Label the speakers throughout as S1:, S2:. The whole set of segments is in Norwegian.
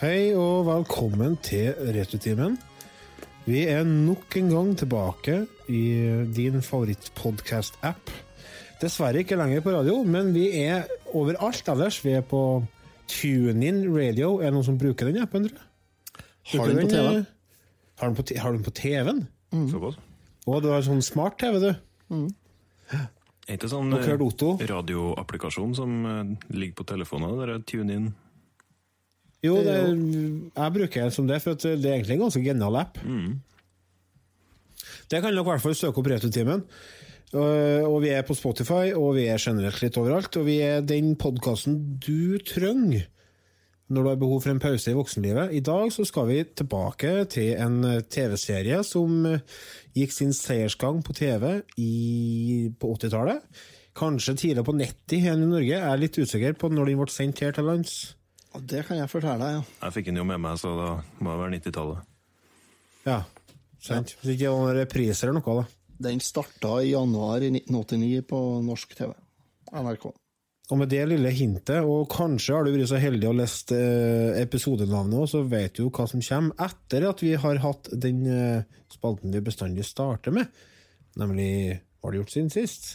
S1: Hei og velkommen til Returtimen. Vi er nok en gang tilbake i din favorittpodkast-app. Dessverre ikke lenger på radio, men vi er overalt ellers. Vi er på TuneIn Radio. Er det noen som bruker den appen? Tror jeg?
S2: Har
S1: du
S2: den på TV?
S1: Har Har den på, t- har den på TV-en?
S3: Såpass.
S1: Å, du har sånn smart-TV, du.
S3: Er ikke sånn eh, radioapplikasjon som eh, ligger på telefonen? Der er TuneIn.
S1: Jo, det, jeg bruker det som det, for at det er egentlig en ganske genial app. Det kan dere i hvert fall søke opp Returtimen. Og vi er på Spotify, og vi er generelt litt overalt. Og vi er den podkasten du trenger når du har behov for en pause i voksenlivet. I dag så skal vi tilbake til en TV-serie som eh, gikk sin seiersgang på TV i, på 80-tallet. Kanskje tidligere på 90 her i Norge. Jeg er litt usikker på når den ble sendt her til lands.
S2: Det kan jeg fortelle deg, ja.
S3: Jeg fikk den jo med meg, så da må det være 90-tallet.
S1: Ja, sant. Hvis ikke det var noen repriser eller noe, da.
S2: Den starta i januar i 1989 på norsk TV. NRK.
S1: Og med det lille hintet, og kanskje har du vært så heldig å lest eh, episodenavnet òg, så vet du hva som kommer etter at vi har hatt den eh, spalten vi bestandig starter med, nemlig Hva har du gjort siden sist?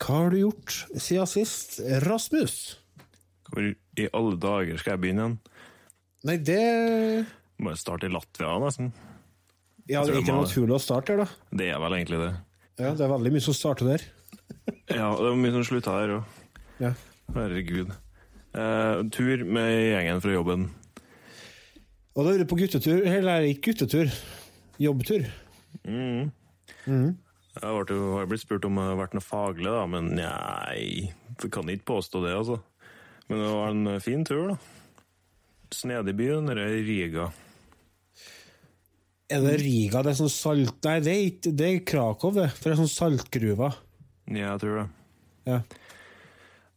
S1: Hva har du gjort siden sist, Rasmus?
S3: Hvor i alle dager skal jeg begynne igjen?
S1: Nei, det
S3: Må jeg starte i Latvia, nesten.
S1: Ja, det er ikke naturlig å starte der, da.
S3: Det er vel egentlig det.
S1: Ja, Det er veldig mye som starter der.
S3: Ja, det var mye som slutta her òg.
S1: Ja.
S3: Herregud. Eh, tur med gjengen fra jobben.
S1: Og da er du på guttetur, eller ikke guttetur, jobbtur.
S3: Jeg ble jo, har blitt spurt om jeg har vært noe faglig, da, men nei Jeg kan ikke påstå det, altså. Men det var en fin tur, da. Snedig by, den derre Riga.
S1: Er det Riga, det er sånn salt... Nei, det er, ikke, det er Krakow, det. For det er sånn saltgruver.
S3: Ja, jeg tror det.
S1: Ja.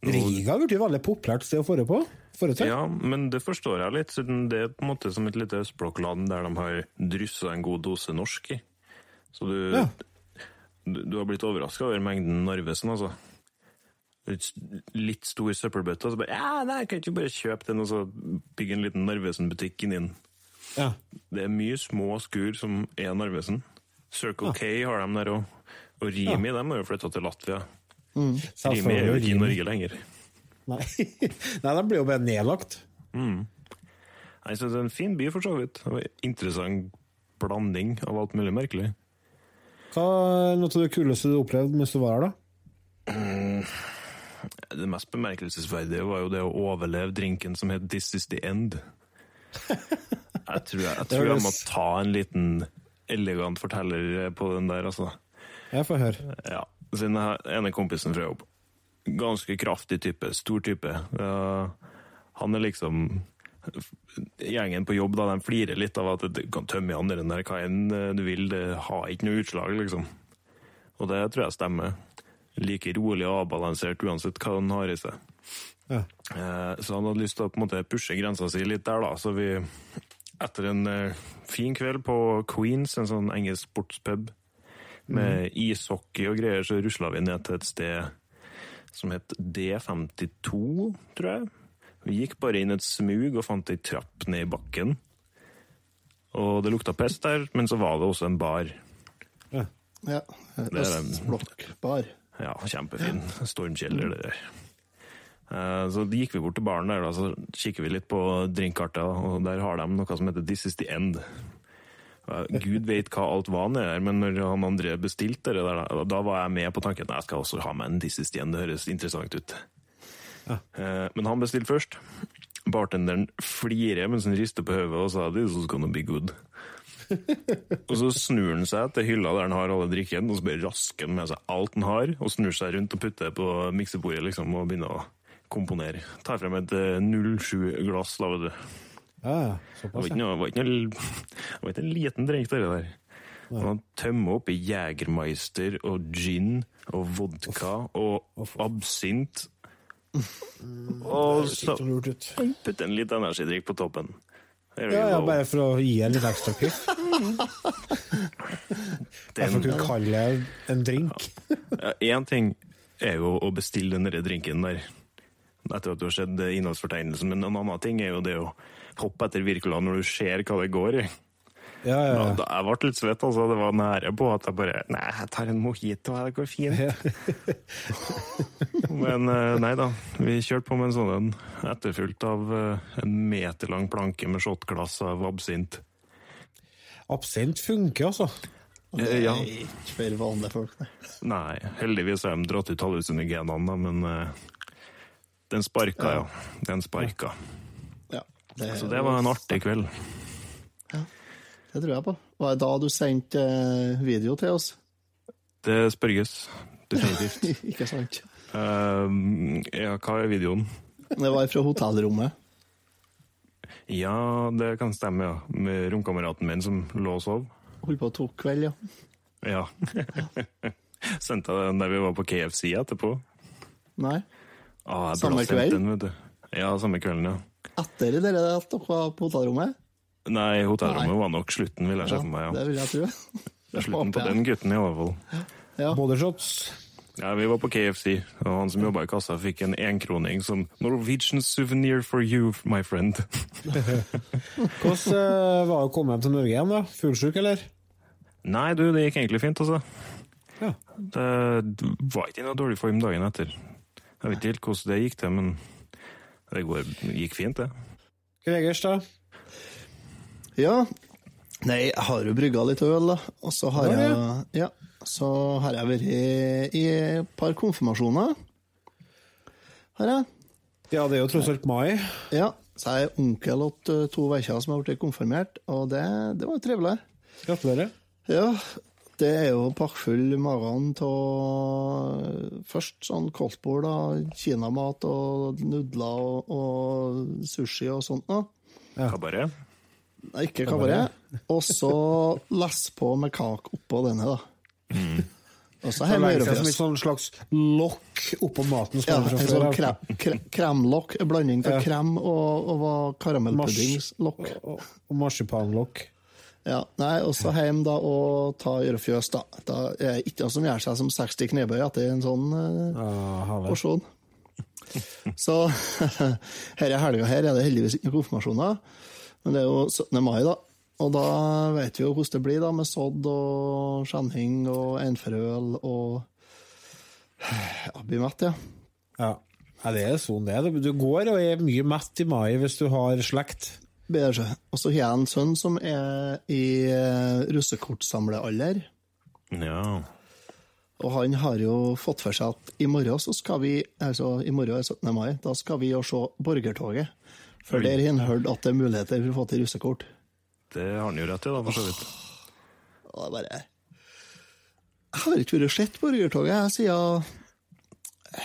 S1: Riga har blitt veldig populært sted å fore på. Forrige.
S3: Ja, men det forstår jeg litt, siden det er på en måte som et lite østblokkland der de har dryssa en god dose norsk i. Så du,
S1: Ja.
S3: Du, har blitt overraska over mengden Narvesen, altså. Litt stor søppelbøtte, og så bare Ja, nei, kan ikke du bare kjøpe den og så bygge en liten Narvesen-butikk inni den?
S1: Ja.
S3: Det er mye små skur som er Narvesen. Circle K har de der òg. Og Rimi dem har jo flytta til Latvia. Rimi er jo ikke i Norge lenger.
S1: Nei, Nei de blir jo bare nedlagt.
S3: Nei, så det er en fin by, for så vidt. En Interessant blanding av alt mulig merkelig.
S1: Hva er noe av det kuleste du opplevde mens du var her, da?
S3: Det mest bemerkelsesverdige var jo det å overleve drinken som het This is the end. Jeg tror jeg, jeg, tror jeg må ta en liten elegant forteller på den der, altså.
S1: Jeg får høre.
S3: Ja, siden har ene kompisen fra jobb. Ganske kraftig type, stor type. Ja, han er liksom Gjengen på jobb da, de flirer litt av at du kan tømme i andre der hva enn du vil, det har ikke noe utslag, liksom. Og det tror jeg stemmer. Like rolig og avbalansert uansett hva han har i seg.
S1: Ja.
S3: Eh, Så han hadde lyst til å på en måte pushe grensa si litt der, da. Så vi, etter en eh, fin kveld på Queens, en sånn engelsk sportspub, med ishockey og greier, så rusla vi ned til et sted som het D52, tror jeg. Vi gikk bare inn et smug og fant ei trapp ned i bakken. Og det lukta pest der, men så var det også en bar.
S1: Ja.
S2: Ja.
S3: østblokk bar.
S2: Østblokkbar.
S3: Ja, kjempefin. Stormkjeller, det der. Eh, Så gikk vi bort til baren der, da, så kikker vi litt på drinkkartet, og der har de noe som heter This is the end. Gud vet hva alt var nedi der, men når han André bestilte det der, da var jeg med på tanken at jeg skal også ha med en This is the end, det høres interessant ut. Eh, Men han bestilte først. Bartenderen flirer mens han rister på hodet og sa 'this is gonna be good'. og så snur han seg til hylla der han har alle drikkene, og så bare rasker han med seg alt han har, og snur seg rundt og putter det på miksebordet liksom, og begynner å komponere. Tar frem et eh, 07-glass, da, vet du.
S1: Ja, ja.
S3: Det
S1: Såpass,
S3: det var ikke en liten drink, det der. Man tømmer oppi Jegermeister og gin og vodka og absint. Og så putte en litt energidrikk på toppen.
S1: Ja, ja, bare for å gi en litt ekstra piff.
S3: Derfor
S1: kunne kalle det en drink.
S3: Én ting er jo å bestille den drinken der etter at du har sett innholdsfortegnelsen, men en annen ting er jo det å hoppe etter Wirkola når du ser hva det går i.
S1: Ja, ja, ja.
S3: da, jeg ble litt svett, altså. Det var nære på at jeg bare Nei, jeg tar en mojito, det går fint. Men eh, nei da. Vi kjørte på med en sånn en, etterfulgt av eh, en meterlang planke med shotglass av absint.
S1: Absint funker, altså.
S2: Det
S3: ja.
S2: ikke for vanlige folk, nei.
S3: Nei, heldigvis har de dratt ut hallusinogenene, men eh, den sparka, ja. Den sparka.
S2: Ja, det,
S3: Så det var en artig kveld.
S2: Det tror jeg på. Var det da du sendte eh, video til oss?
S3: Det spørges. Definitivt.
S2: Ikke sant?
S3: Uh, ja, hva er videoen?
S2: Det var fra hotellrommet.
S3: Ja, det kan stemme, ja. Med romkameraten min som lå og sov.
S2: Holdt på å tok kveld, ja.
S3: Ja. Sendte jeg den der vi var på KFC etterpå.
S2: Nei.
S3: Ah,
S2: Samme kveld?
S3: Den, vet du. Ja, samme kvelden, ja.
S2: Etter dere at dere var på hotellrommet?
S3: Nei, hotellrommet var nok slutten, vil jeg se for meg.
S2: det vil jeg tro.
S3: Det er slutten på den gutten, i hvert fall.
S2: Ja.
S1: Bodyshots.
S3: Ja, Vi var på KFC, og han som jobba i kassa, fikk en enkroning som 'Norwegian souvenir for you, my friend'.
S1: Hvordan eh, var det å komme hjem til Norge igjen, da? Fuglsjuk, eller?
S3: Nei, du, det gikk egentlig fint, altså.
S1: Ja.
S3: Det var ikke i noe dårlig form dagen etter. Jeg vet ikke helt hvordan det gikk til, men det går, gikk fint, det.
S1: Gregers, da?
S2: Ja. Nei, jeg har jo brygga litt øl, da. Og så har
S1: Ja,
S2: jeg Ja. Så har jeg vært i, i et par konfirmasjoner. Har jeg.
S1: Ja, det er jo tross alt mai.
S2: Ja. Så jeg er onkel til to vekker som har blitt konfirmert, og det, det var trivelig.
S1: Gratulerer.
S2: Ja, det er jo pakkfull i magen av først sånn koldtbord, da, kinamat og nudler og, og sushi og sånt noe.
S3: Ja.
S2: Nei, ikke kabaret. Og så less på med kake oppå denne, da. Og så
S1: seg som et sånn slags lokk oppå maten.
S2: Ja, en sånn krem, krem, kremlokk. En blanding av
S1: Ja.
S2: krem og, og var karamellpuddingslokk.
S1: og, og marsipanlokk.
S2: Ja, nei, og så hjem da og ta gjørefjøs, da. Da er det ikke noe som gjør seg som 60 knebøy etter en sånn eh,
S1: ah,
S2: porsjon. Så i helga her er det heldigvis ikke noen konfirmasjoner, men det er jo 17. mai, da. Og da vet vi jo hvordan det blir, da, med sodd og skjenning og enfrøl og Ja, blir mett, ja.
S1: Ja. ja, det er sånn det er. Du går og er mye mett i mai hvis du har slekt.
S2: Bedre. Og så har jeg en sønn som er i eh, russekortsamlealder.
S3: Ja.
S2: Og han har jo fått for seg at i morgen så skal vi, altså i morgen er 17. mai, da skal vi jo se Borgertoget. For der har han hørt at det er muligheter for å få til russekort.
S3: Det har han jo rett i, da, for så vidt.
S2: Og det er bare Jeg har ikke vært sett Borgertoget Rygertoget siden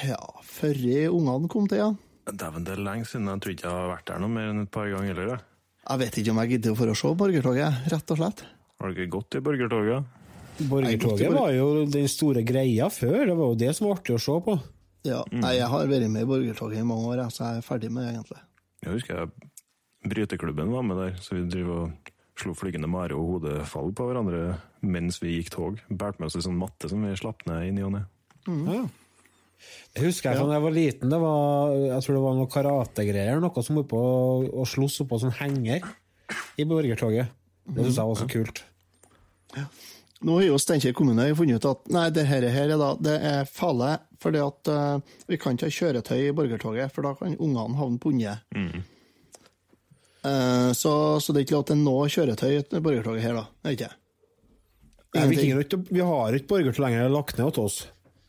S2: ja, før ungene kom til, ja.
S3: Dæven, det er lenge siden. Jeg tror ikke jeg har vært der noe mer enn et par ganger. Eller? jeg.
S2: Jeg vet ikke om jeg gidder for å se Borgertoget, rett og slett.
S3: Har du ikke gått i borgertoget?
S1: Borgertoget var jo den store greia før. Det var jo det som var artig å se på.
S2: Ja, mm. Jeg har vært med i Borgertoget i mange år, så jeg er ferdig med det, egentlig.
S3: Jeg husker jeg Bryteklubben var med der, så vi driver og slo flygende mare og hodefall på hverandre mens vi gikk tog. Bærte med oss en sånn matte som vi slapp ned i ny og ne.
S1: Ja. Det husker jeg da da jeg var liten. Det var, jeg tror det var noe karategreier. Noe som oppe og, å sloss oppå sånn henger i borgertoget. Det syns jeg var så kult.
S2: Nå har jo Steinkjer kommune funnet ut at nei, det her, her er da, det er farlig, fordi at eh, vi kan ikke ha kjøretøy i borgertoget, for da kan ungene havne på unge. Uh, så, så det er ikke lov til noe kjøretøy i borgertoget her, da. Det er ikke.
S1: Nei, vi,
S2: Ingenting.
S1: ikke- vi har ikke borgertog lenger, er lagt ned til oss.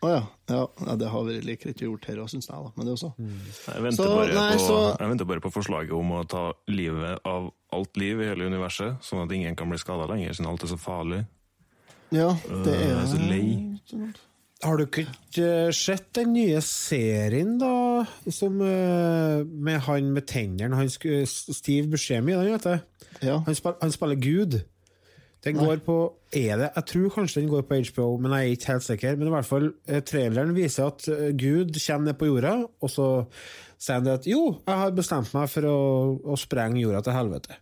S2: Å ja. ja. ja. Det har vært like greit gjort her òg, syns jeg, da. Men det også. Mm.
S3: Jeg venter,
S2: Så,
S3: bare
S2: nei,
S3: på,
S2: så-
S3: jeg venter bare på forslaget om å ta livet av alt liv i hele universet, sånn at ingen kan bli skada lenger, siden alt er så farlig.
S2: Ja, det er
S3: jeg er så lei.
S1: Har du ikke eh, sett den nye serien, da? Som, eh, med han med tennene? Han Steve Buscemi, den vet du?
S2: Ja.
S1: Han, spil, han spiller Gud. Den går på Er det Jeg tror kanskje den går på HBO, men jeg er ikke helt sikker. Men i hvert fall, eh, traileren viser at eh, Gud kommer ned på jorda, og så sier han det at jo, jeg har bestemt meg for å, å sprenge jorda til helvete.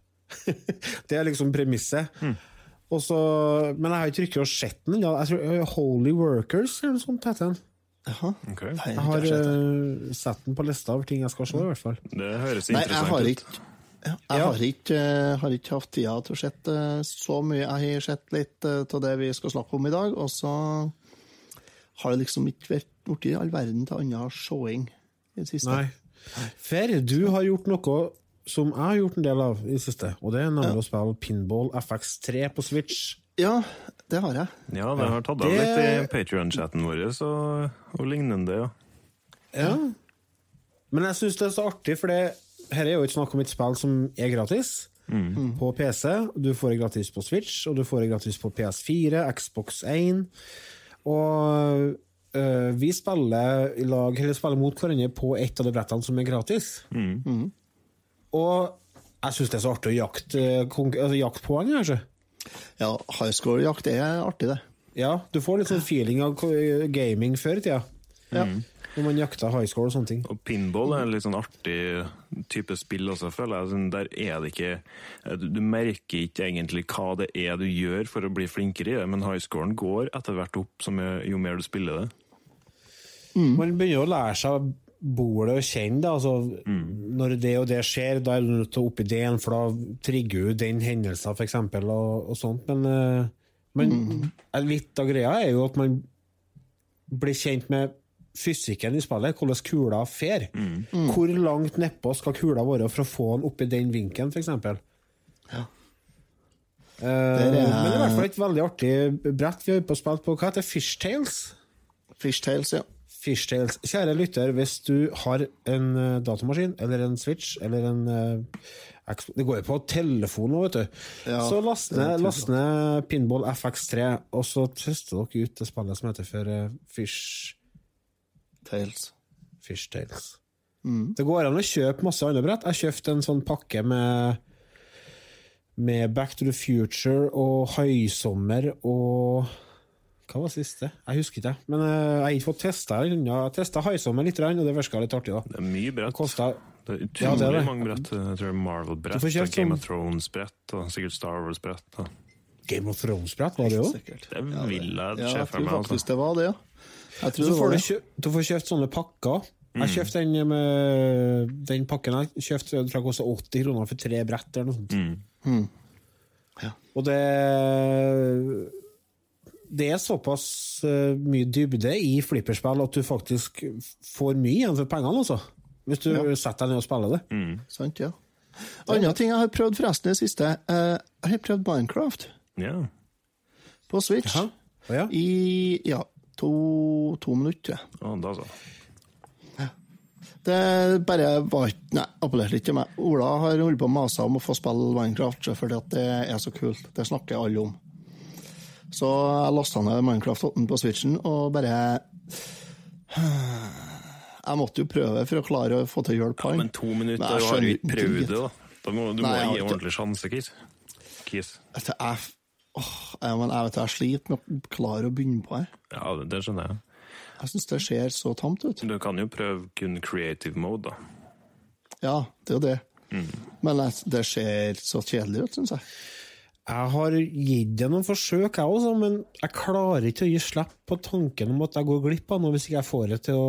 S1: det er liksom premisset. Og så, men jeg har ikke rykket å sett den. Jeg tror, eh, Holy Workers eller noe sånt heter den.
S2: Jaha.
S3: Ok.
S2: Nei,
S1: Jeg har
S2: sett
S1: eh, sett den på lista over ting jeg skal se, i hvert fall.
S3: Det høres
S2: Nei,
S3: interessant ut.
S2: ikke jeg
S1: Ja.
S2: har ikke, eh, har ikke hatt tida til å se eh, så mye. Jeg har sett litt av det vi skal snakke om i dag, og så har det liksom ikke vært borti all verden til annen showing i det siste.
S1: Nei. For du har gjort noe som jeg har gjort en del av i det siste, og det er nemlig å spille Pinball FX3 på Switch.
S2: Ja, det har jeg.
S3: Ja, det har tatt av
S1: Det-
S3: litt i Patrion-chatten vår og, og lignende, ja.
S1: Ja. Men jeg syns det er så artig, for det, her er jo ikke snakk om et spill som er gratis. På PC. Du får det gratis på Switch, og du får det gratis på PS4, Xbox 1. Og øh, vi spiller lag, eller spiller mot hverandre på et av de brettene som er gratis. Og jeg syns det er så artig å jakte, konk- altså, jaktpoeng, kanskje.
S2: Ja, high score-jakt er artig, det.
S1: Ja, du får litt sånn feeling av gaming før i tida.
S2: Ja.
S1: Når man jakter high score og sånne ting.
S3: Og pinball er en litt sånn artig type spill også, føler jeg. Sånn, Der er det ikke Du du merker ikke egentlig hva det er du gjør for å bli flinkere i det, men highscoren går etter hvert opp som er, jo mer du spiller det.
S1: Man begynner å lære seg bordet og kjenner, det. Altså, Når det og det skjer, da er du nødt til å opp i det, for da trigger du den hendelsen, f.eks., og, og sånt. Men, men mm. litt av greia er jo at man blir kjent med fysikken i spillet, hvordan kula fer. Hvor langt nedpå skal kula være for å få den opp i den vinkelen, f.eks.?
S2: Ja.
S1: Eh,
S2: er-
S1: Men det er i hvert fall et veldig artig brett vi har på spilt på. Hva heter? Fishtails?
S2: Fishtails, ja.
S1: Fishtails. Kjære lytter, hvis du har en eh, datamaskin, eller en Switch, eller en uh, Det går jo på telefon nå, vet du.
S2: Ja,
S1: så last ned, last ned Pinball FX3, og så tester dere ut det spillet som heter for uh, Fish
S2: Tails.
S1: Fishtails.
S2: Mm.
S1: Det går an å kjøpe masse andre brett. Jeg kjøpte en sånn pakke med med Back to the Future og Høysommer og Hva var siste? Jeg husker ikke. Men uh, jeg har ikke fått testa den. Jeg har testa Høysommer litt, og det virka litt artig. da.
S3: Det er mye brett.
S1: Det kosta
S3: Det er
S1: Ja,
S3: utrolig
S1: det er det.
S3: mange brett. Jeg tror Marvel-brett,
S1: Du får
S3: Game
S1: som...
S3: of Thrones-brett, og sikkert Star Wars-brett.
S1: Game of Thrones-brett, var det jo?
S3: Det vil jeg
S2: Ja, jeg tror faktisk
S3: Altså.
S2: det var det, ja. Jeg tror
S1: Så
S2: det
S1: får
S2: var
S1: du,
S2: det.
S1: du får kjøpt sånne pakker. Jeg kjøpte den med den pakken jeg kjøpte, jeg tror det kostet 80 kroner for tre brett. eller noe sånt.
S3: Mm.
S2: Ja.
S1: Og det Det er såpass eh, mye dybde i flipperspill at du faktisk får mye igjen for pengene, altså. Hvis du
S2: Ja.
S1: setter deg ned og spiller det.
S3: Mm.
S2: Sant, ja. Andre ting jeg har prøvd forresten i det siste. eh, jeg har prøvd Minecraft
S3: Ja.
S2: på Switch.
S1: Jaha. Ja.
S2: I ja, to, to minutter,
S3: Ja, da så.
S2: Det bare var ikke Nei, appellerte ikke til meg. Ola har holdt på å mase om å få spille Minecraft, fordi at det er så kult. Det snakker alle om. Så jeg lasta ned Minecraft 8 på Switchen og bare Jeg måtte jo prøve for å klare å få til å hjelpe han.
S3: Men to minutter,
S2: Men
S3: har du ikke prøvd det, da? da må, du
S2: Nei,
S3: må gi
S2: en
S3: ordentlig sjanse, Kis. Kis.
S2: Jeg, åh, jeg, men jeg, vet, jeg sliter med å klare å begynne på her.
S3: Ja, det, skjønner jeg.
S2: Jeg syns det ser så tamt ut.
S3: Du kan jo prøve kun creative mode, da.
S2: Ja, det er jo det. Men det ser så kjedelig ut, syns jeg.
S1: Jeg har gitt det noen forsøk, jeg også, men jeg klarer ikke å gi slipp på tanken om at jeg går glipp av noe hvis ikke jeg får det til å,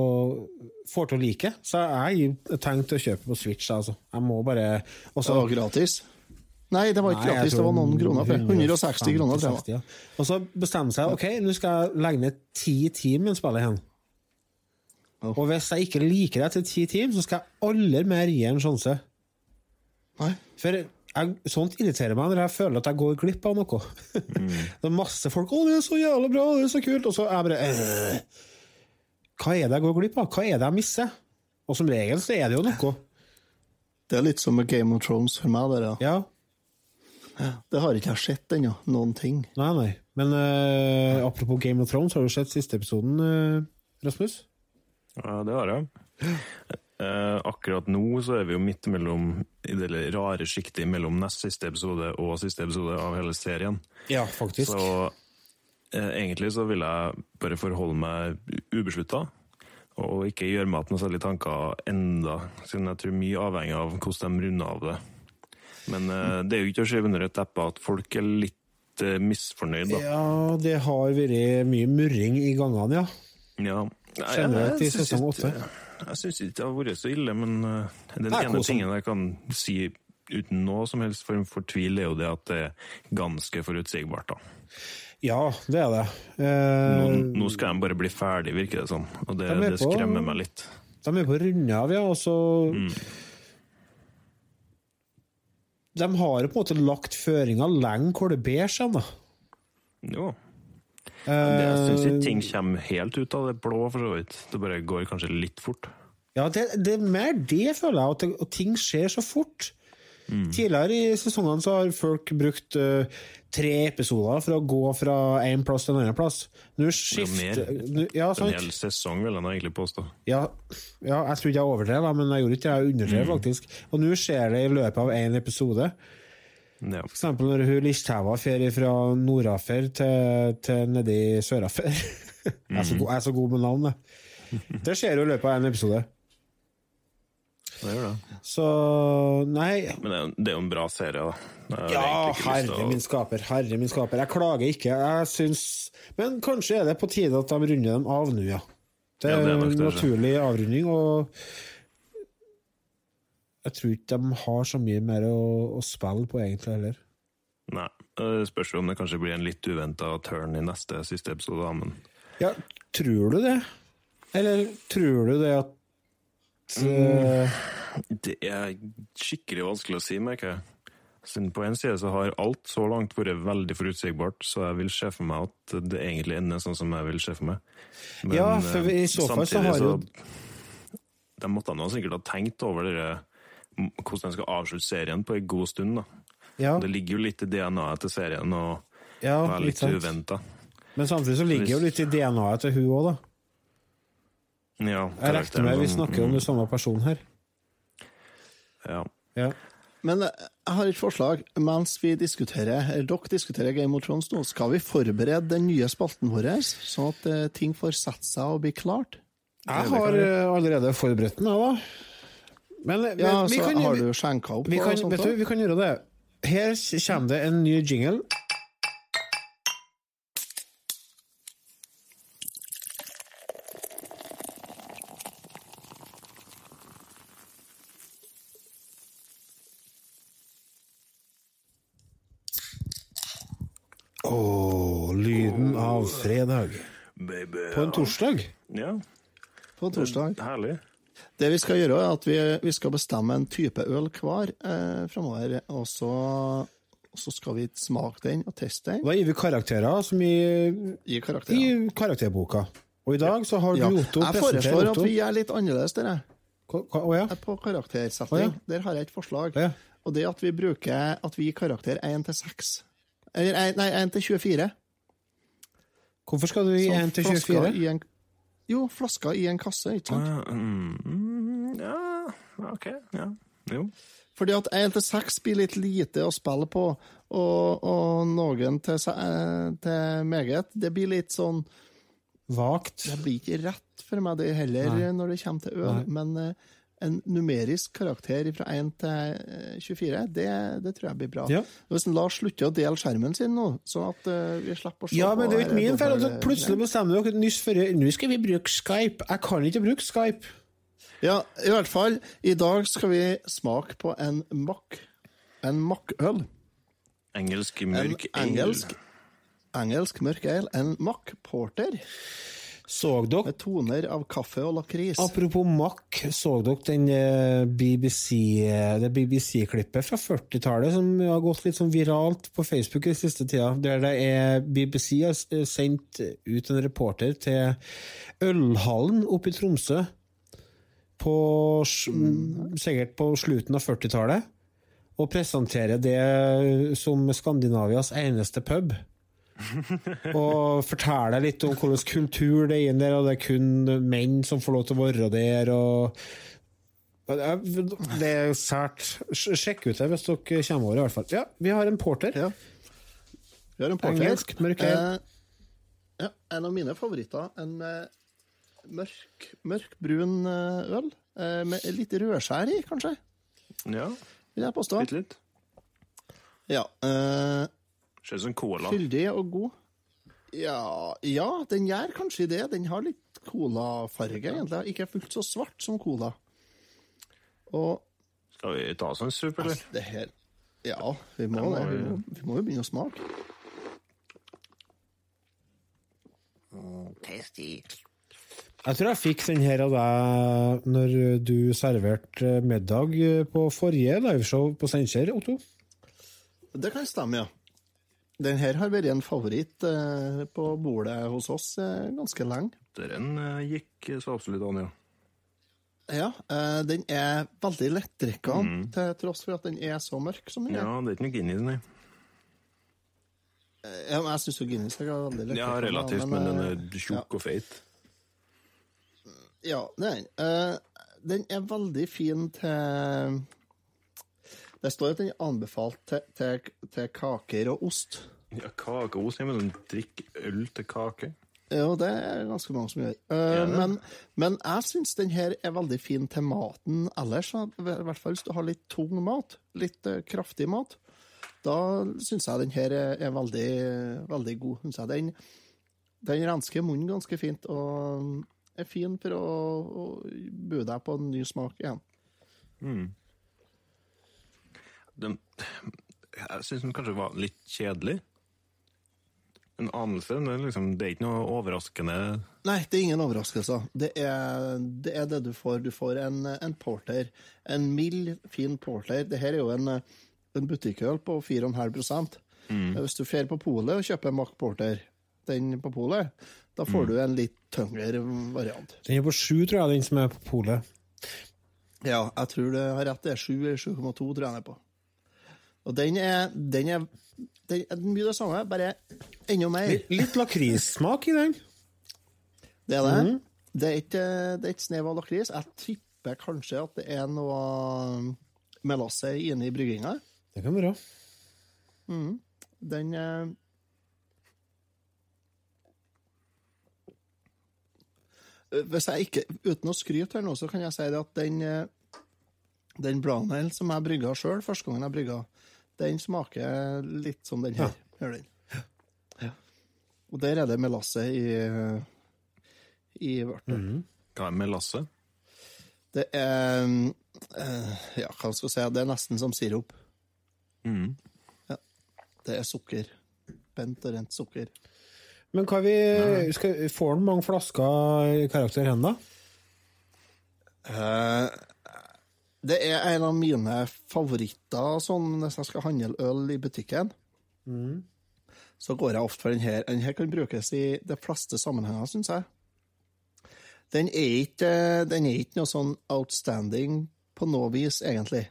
S1: får til å like. Så jeg har tenkt å kjøpe på Switch. Altså. Jeg må bare
S2: Det var gratis. Nei, det var ikke
S1: Nei,
S2: gratis, det var noen kroner. 160 kroner, tror jeg.
S1: ja. Og så bestemmer jeg ok, nå skal jeg legge ned ti timer i spillet igjen. Og hvis jeg ikke liker det etter ti timer, så skal jeg aller mer gi en sjanse.
S2: Nei.
S1: For jeg, sånt irriterer meg når jeg føler at jeg går glipp av noe. det er masse folk 'Å, det er så jævlig bra, det er så kult', og så er jeg bare «Øh, Hva er det jeg går glipp av? Hva er det jeg misser? Og som regel så er det jo noe.
S2: Det er litt som med Game of Thrones for meg. Der, ja.
S1: Ja.
S2: Det har ikke jeg sett ennå, noen ting.
S1: Nei, nei. Men uh, apropos Game of Thrones, har du sett siste episoden, uh, Rasmus?
S3: Ja, det har jeg. Eh, akkurat nå så er vi jo midt mellom i det rare sjiktet mellom nest siste episode og siste episode av hele serien.
S1: Ja, faktisk.
S3: Så eh, egentlig så vil jeg bare forholde meg ubeslutta, og ikke gjøre meg opp noen særlige tanker enda, siden jeg tror mye avhenger av hvordan de runder av det. Men eh, det er jo ikke å skyve under et teppe at folk er litt misfornøyd, da.
S1: Ja, det har vært mye murring i gangene, ja.
S3: Ja. Nei,
S1: Generelt i sesong åtte.
S3: Jeg syns ikke det har vært så ille, men den ene
S1: kosen.
S3: tingen jeg kan si uten noe som helst form for tvil, er jo det at det er ganske forutsigbart. da.
S1: Ja, det er det. Eh,
S3: Nå, nå skal de bare bli ferdig, virker det som. Og det,
S1: De
S3: det skremmer på- meg litt.
S1: De er på runde av, ja, og så De har jo på en måte lagt føringer lenge hvor det ber seg, da.
S3: Jo. Jeg syns
S1: Eh,
S3: ikke ting kommer helt ut av det blå, for så vidt. Det bare går kanskje litt fort.
S1: Ja, det, det er mer det, føler jeg, at det, og ting skjer så fort. Tidligere i sesongene så har folk brukt uh, tre episoder for å gå fra en plass til en annen plass. Nå skifter ja,
S3: En hel sesong, vil jeg egentlig påstå.
S1: Ja, ja, jeg ikke jeg overdrev, men jeg gjorde ikke det. Jeg underdrev, faktisk. Og nå skjer det i løpet av én episode.
S3: Ja.
S1: Eksempel når hun Listhæva drar fra Nordafer til, til nedi Sørafer. jeg, er så god, jeg er så god med navn, jeg. Det skjer jo i løpet av en episode.
S3: Det gjør det.
S1: Så nei
S3: Men det er, jo- det er jo en bra serie, da.
S1: Ja, herre min skaper, herre min skaper. Jeg klager ikke. Jeg syns Men kanskje er det på tide at de runder dem av nå, ja. Det
S3: Ja,
S1: er
S3: det er nok
S1: en naturlig avrunding, og jeg tror ikke de har så mye mer å, å spille på, egentlig, heller.
S3: Nei. Det spørs om det kanskje blir en litt uventa turn i neste siste episode, men
S1: Ja, tror du det? Eller tror du det at eh,
S3: det er skikkelig vanskelig å si, merker jeg. Siden på en side så har alt så langt vært veldig forutsigbart, så jeg vil se for meg at det egentlig ender sånn som jeg vil se for meg. Men,
S1: Ja, for
S3: eh,
S1: i så fall så har jo-
S3: De måtte nå sikkert ha tenkt over m- hvordan de skal avslutte serien på en god stund. da.
S1: Ja,
S3: Det ligger jo litt i DNA-et til serien å
S1: ja
S3: være
S1: litt
S3: litt uventa.
S1: Men samtidig så ligger jo litt i DNA-et til hun òg, da.
S3: Ja,
S1: Jeg regner med vi snakker om
S3: mm,
S1: den samme personen her.
S3: Ja.
S1: Ja.
S2: Men eh, jeg har et forslag. Mens vi diskuterer, eller dere diskuterer Game of Thrones nå, skal vi forberede den nye spalten vår, sånn at eh, ting får sette seg og bli klart?
S1: Jeg har eh, allerede forberedt den, jeg, da. Men, men
S2: Ja,
S1: vi
S2: så
S1: kan,
S2: har du skjenka opp
S1: vi,
S2: og
S1: kan,
S2: sånt
S1: vet du, vi kan gjøre det. Her kommer det en ny jingle. Åh, lyden av fredag.
S3: Baby.
S1: På en torsdag.
S3: Ja,
S2: På en torsdag.
S3: herlig.
S2: Det vi skal gjøre, er at vi, vi skal bestemme en type øl hver eh, framover, og så, så skal vi smake den og teste den.
S1: Da gir vi karakterer som i, i
S2: karakterer.
S1: karakterboka. Og i dag så har
S2: Ja.
S1: Otto
S2: Jeg foreslår at vi gjør litt annerledes, dere.
S1: Hva- hva- ja.
S2: På karaktersetting.
S1: Å, ja.
S2: Der har jeg et forslag. Og det at vi bruker at vi gir karakter 1 til 6. Eller nei, nei, 1 til 24.
S1: Hvorfor skal du gi
S2: Så
S1: 1 til
S2: flasker
S1: 24?
S2: Jo, flasker i en kasse, ikke sant?
S3: Ah, mm, ja, OK. Ja. Jo.
S2: Fordi at 1 til 6 blir litt lite å spille på, og, og noen til, eh, til meget. Det blir litt sånn
S1: Vagt.
S2: Det blir ikke rett for meg, det heller,
S1: Nei.
S2: når det kommer til øl.
S1: Nei.
S2: Men eh, en numerisk karakter fra 1 til eh, 24, det, det tror jeg blir bra.
S1: Ja.
S2: Hvis en Lars slutter å dele skjermen sin nå, sånn at eh, vi slipper å se
S1: Ja, men det er jo ikke min feil. Altså, Plutselig bestemmer dere nyss før Nå skal vi bruke Skype. Jeg kan ikke bruke Skype.
S2: Ja, i hvert fall. I dag skal vi smake på en makk. En makkøl.
S3: Engelsk mørk ale.
S2: engelsk, engelsk mørk ale. En makk porter
S1: Så dere
S2: med toner av kaffe og lakris.
S1: Apropos Mack, så dere den eh, BBC, eh, det BBC-klippet fra 40-tallet som har gått litt sånn viralt på Facebook i siste tida, der det er BBC har sendt ut en reporter til Ølhallen oppe i Tromsø på sikkert på slutten av 40-tallet. og presentere det som Skandinavias eneste pub. Og fortelle litt om hvordan kultur det er inne der, og det er kun menn som får lov til å være der. og det er sært. Sjekk ut det hvis dere kommer over, i hvert fall. Ja, vi har en porter.
S2: Ja. Vi har en porter.
S1: Engelsk, mørk.
S2: Eh, ja, en av mine favoritter. En med mørk, mørkbrun eh, øl. Eh, med litt rødskjær i, kanskje,
S3: Ja,
S2: vil jeg påstå.
S3: Litt, litt.
S2: Ja. Eh,
S3: Ser ut som cola.
S2: fyldig og god. Ja, ja, den gjør kanskje det. Den har litt colafarge, egentlig. Ikke fullt så svart som cola. Og
S3: Skal vi ta oss en sup, eller?
S2: det her Ja, vi må det. Vi må, vi må jo begynne å smake.
S1: Tasty Jeg tror jeg fikk den her av deg når du serverte middag på forrige liveshow på Steinkjer, Otto.
S2: Det kan stemme, ja. Den her har vært en favoritt eh, på bordet hos oss eh, ganske lenge.
S3: Den eh, gikk så absolutt an, ja.
S2: Ja, den er veldig lettdrikkende, til tross for at den er så mørk som den er.
S3: Ja, det er ikke noe Guinness, nei.
S2: Ja, men jeg syns jo Guinness er veldig lettdrikka.
S3: Ja, relativt, men den
S2: eh,
S3: er tjukk og feit.
S2: Ja, den. Eh, den er veldig fin til Det står at den er anbefalt til, til, til kaker og ost.
S3: Ja, Kakeost. Jeg mener, drikk øl til kake.
S2: Jo, det er ganske mange som gjør.
S3: Uh,
S2: men, men jeg syns den her er veldig fin til maten ellers. I hvert fall hvis du har litt tung mat, litt uh, kraftig mat. Da syns jeg den her er, er veldig, veldig god. Synes jeg. Den, den rensker munnen ganske fint, og er fin for å, å by deg på en ny smak igjen.
S3: Den, jeg syns den kanskje var litt kjedelig. En anelse. Det er, liksom, det er ikke noe overraskende.
S2: Nei, det er ingen overraskelser. Det er det, er det du får. Du får en, en porter. En mild, fin porter. Dette er jo en, en butikkøl på 4,5 Hvis du drar på polet og kjøper Mack Porter, den på polet, da får du en litt tyngre variant.
S1: Den er på 7, tror jeg, den som er på polet.
S2: Ja, jeg tror du har rett. Det er 7 eller 7,2 tror jeg den er på. Og den er, den er, den er mye det samme, bare enda mer.
S1: Litt, litt lakrissmak i den.
S2: Det er det. Det, er ikke, det er ikke snev av lakris. Jeg tipper kanskje at det er noe melasse inne i brygginga.
S1: Det kan være.
S2: Den eh, Hvis jeg ikke, Uten å skryte her nå, så kan jeg si det at den, eh, den brown ale som jeg brygga sjøl, første gangen jeg brygga, den smaker litt som den her. Gjør den. Ja. Og der er det melasse i, i vørtet.
S3: Hva er melasse?
S2: Det er eh, Ja, hva skal jeg si? Det er nesten som sirup.
S3: Mm.
S2: Det er sukker. Bent og rent sukker.
S1: Men hva vi, skal, får han mange flasker i karakter hen, da?
S2: Eh, det er en av mine favoritter sånn, hvis jeg skal handle øl i butikken. Så går jeg ofte for den her. Den her kan brukes i de fleste sammenhenger, syns jeg. Den er, ikke, den er ikke noe sånn outstanding på noe vis, egentlig.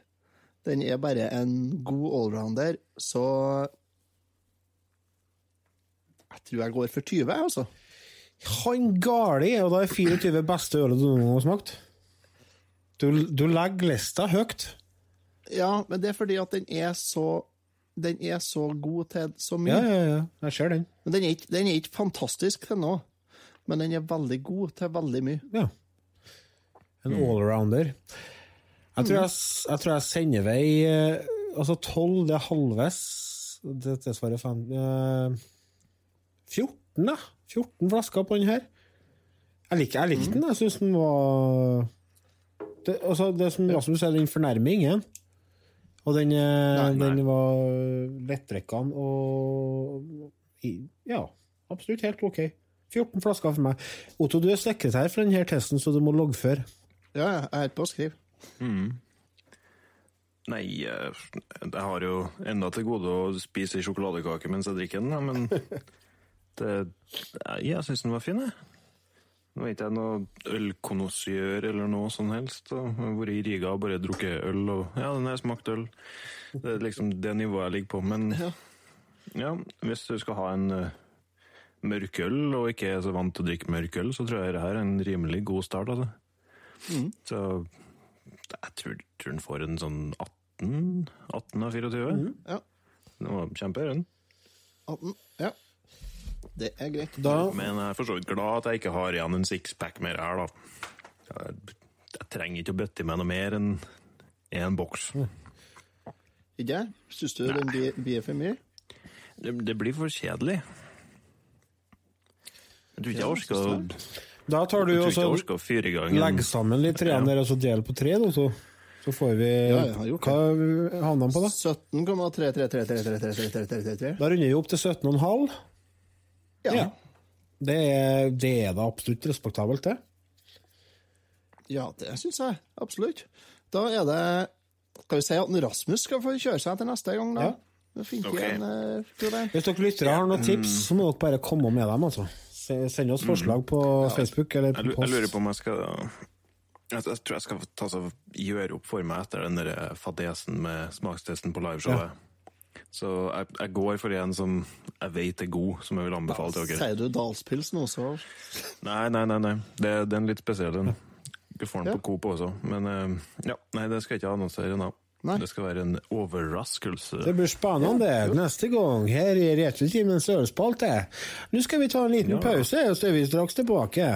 S2: Den er bare en god allrounder, så Jeg tror jeg går for 20, jeg, altså.
S1: Han gali, og da er 24 beste ølet du noen gang har smakt. Du, du legger lista høyt.
S2: Ja, men det er fordi at den er så Den er så god til så mye.
S1: Ja, ja, ja. Jeg ser den.
S2: Men den er, ikke, den er ikke fantastisk til nå, men den er veldig god til veldig mye.
S1: Ja. En allrounder. Jeg tror jeg, jeg tror jeg sender vei eh, Altså, 12, det er halvveis. Det, det svarer fem eh, 14, da. 14 flasker på den her. Jeg liker, jeg likte den. Jeg syns den var det, altså, det som Rasmus sier, den fornærmer ingen. Og den, eh,
S2: Nei, nei.
S1: den var lettdrikkende og Ja, absolutt helt OK. 14 flasker for meg. Otto, du er sekretær for denne testen, så du må loggføre.
S2: Ja, ja, jeg er helt på å skrive.
S3: Nei, eh, jeg har jo enda til gode å spise ei sjokoladekake mens jeg drikker den, men det, jeg syns den var fin, jeg. Nå er ikke jeg noe ølkonnoisseur eller noe sånn helst. da. Jeg har vært i Riga og bare drukket øl, og ja, den har smakt øl. Det er liksom det nivået jeg ligger på. Men ja, hvis du skal ha en uh, mørk øl, og ikke er så vant til å drikke mørk øl, så tror jeg dette er en rimelig god start. altså. Så jeg tror, tror den får en sånn 18, 18 av 24.
S2: Ja.
S3: Den var kjemperønn.
S2: 18. Det er greit.
S1: Da,
S3: Men jeg er for så vidt glad at jeg ikke har igjen en sixpack mer her, da. Jeg, jeg trenger ikke å bøtte i meg noe mer enn én boks.
S2: Ikke jeg? Syns du den blir, for mye?
S3: Det, det blir for kjedelig. Jeg tror ikke jeg orker å,
S1: da tar du
S3: jeg tror
S1: og
S3: ikke jeg
S1: så
S3: orker å fyre i gang en
S1: legg sammen litt trærne der og så del på tre, da, så, så får vi
S2: Ja,
S1: Hva havna han på, da?
S2: 17,333333333.
S1: Da runder vi opp til 17,5.
S2: Ja.
S1: Ja. Det er, det er da absolutt respektabelt, det.
S2: ja, det syns jeg. Absolutt. Da er det Skal vi si at Rasmus skal få kjøre seg til neste gang, da?
S1: Ja.
S2: Det funker
S3: Ok.
S2: en, eh.
S1: Hvis dere lyttere har noen tips, så må dere bare komme med dem, altså. Send oss forslag på Facebook eller på
S3: post. jeg lurer på om jeg skal jeg, jeg tror jeg skal ta så, gjøre opp for meg etter den der fadesen med smakstesten på liveshowet. Så jeg, jeg går for en som jeg vet er god, som jeg vil anbefale til dere.
S2: Sier du Dalspils nå, så
S3: Nei, nei, nei. nei. Det, det er en litt spesiell en. Du får den
S2: Ja.
S3: på Coop også, men eh, ja, nei, det skal jeg ikke annonsere nå.
S2: Nei.
S3: Det skal være en overraskelse.
S1: Det blir spennende neste gang her i Retrotimens ølspalte. Nå skal vi ta en liten
S3: Ja.
S1: pause, og så er vi straks tilbake.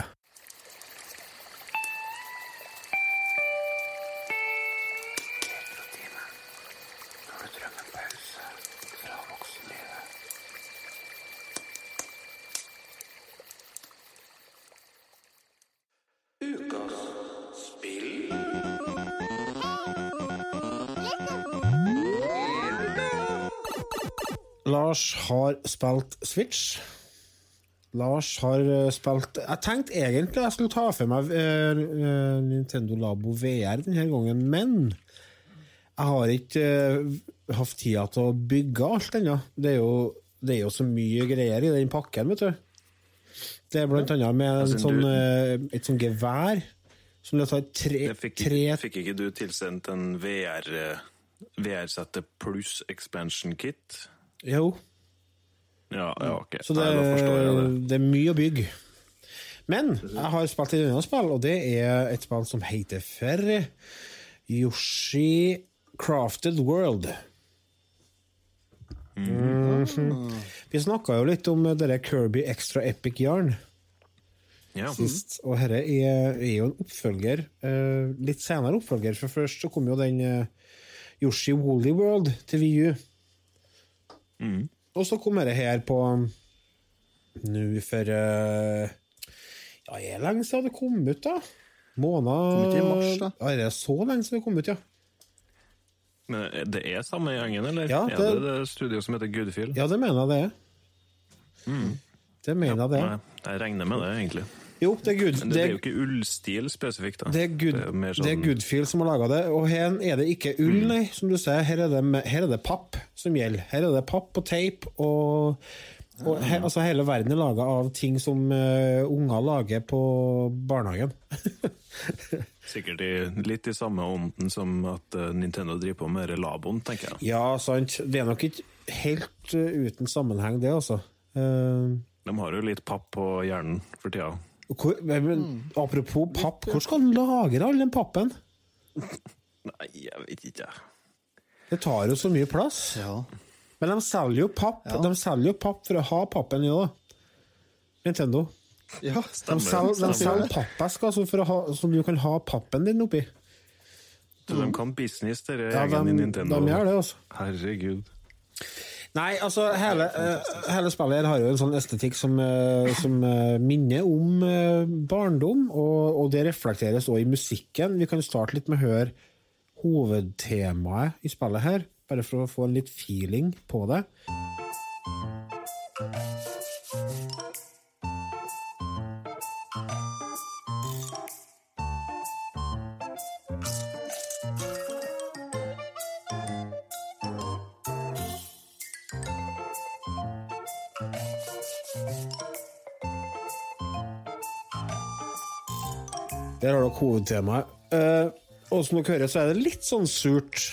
S1: Lars har spilt Switch. Lars har eh, spilt Jeg tenkte egentlig jeg skulle ta for meg eh, eh, Nintendo Labo VR denne gangen, men jeg har ikke hatt tida til å bygge alt ennå. Det, det er jo så mye greier i den pakken, vet du. Det er blant annet med en
S3: Altså,
S1: sånn, et sånn gevær som det tar tre,
S3: Det fikk,
S1: tre
S3: fikk ikke du tilsendt en VR-sette VR-settet pluss expansion kit?
S1: Jo.
S3: Ja, ja ok.
S1: Så det,
S3: Nei, jeg det.
S1: det er mye å bygge. Men jeg har spilt et annet spill, og det er et spill som heter for Yoshi Crafted World. Mhm. Vi snakka jo litt om det der Kirby Extra Epic Yarn
S3: Ja.
S1: sist, og dette er, er jo en oppfølger, eh, litt senere oppfølger, for først så kom jo den eh, Yoshi Woolly World til VU. Og så kommer det her på nå for eh, Ja, er det lenge siden det kom ut, da? Måned
S2: i mars, da.
S1: Ja, er det så lenge siden det kom ut, ja?
S3: Men eh, det er samme gjengen, eller?
S1: Ja,
S3: Er
S1: det-
S3: det det studioet som heter Goodfield?
S1: Ja, det mener jeg det er. Det mener jeg det er.
S3: Nei, jeg regner med det, egentlig.
S1: Jo, det er good.
S3: Men det, det er jo ikke ullstil spesifikt, da.
S1: Det er, good, det er
S3: sånn-
S1: Goodfield som har laga det, og her er det ikke ull, nei, som du sier. Her er det, her er det papp som gjelder. Her er det papp og teip, og, og he, altså hele verden er laga av ting som uh, unger lager på barnehagen.
S3: Sikkert i, litt i samme ånden som at eh, Nintendo driver på med Laboen, tenker jeg.
S1: ja, sant. Det er nok ikke helt eh, uten sammenheng, det, altså.
S3: De har jo litt papp på hjernen for tida.
S1: Hvor, men, men, apropos papp, hvor skal han lagre all den pappen?
S3: Nei, jeg vet ikke.
S1: Det tar jo så mye plass.
S2: Ja.
S1: Men de selger jo papp
S2: Ja.
S1: De selger jo papp for å ha pappen i òg. Nintendo.
S2: ja.
S1: De
S3: Stemmer,
S1: selger, de selger pappesker altså for ha, som du kan ha pappen din oppi.
S3: Så de kan business, dere
S1: Ja,
S3: gjengen i
S1: de,
S3: Nintendo.
S1: de gjør det, altså.
S3: Herregud.
S1: Nei, altså, hele, eh, hele spillet har jo en sånn estetikk som, eh, som eh, minner om barndom, og, og det reflekteres også i musikken. Vi kan starte litt med å høre hovedtemaet i spillet her, bare for å få en litt feeling på det. Der har dere hovedtemaet. Uh, og som dere hører, så er det litt sånn surt.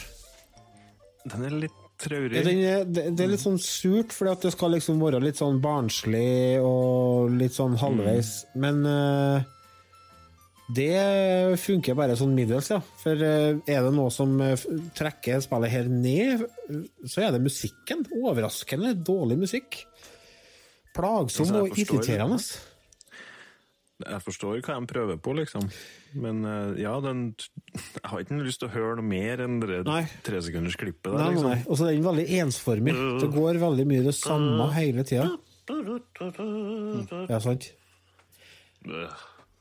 S3: Den er litt traurig.
S1: Ja, den er, det, det er litt sånn surt, fordi at det skal liksom være litt sånn barnslig og litt sånn halvveis. Men eh, det funker bare sånn middels, ja. For eh, er det noe som eh, trekker spillet her ned, så er det musikken. Overraskende dårlig musikk. Plagsom og
S3: irriterende
S1: irriterende.
S3: Jeg forstår hva de prøver på, liksom. Men eh, ja, den Jeg har ikke lyst til å høre noe mer enn det tresekundersklippet
S1: der.
S3: der,
S1: nei, nei.
S3: liksom.
S1: Og så er den veldig ensformig. Det går veldig mye det samme hele tida. Ja, sant?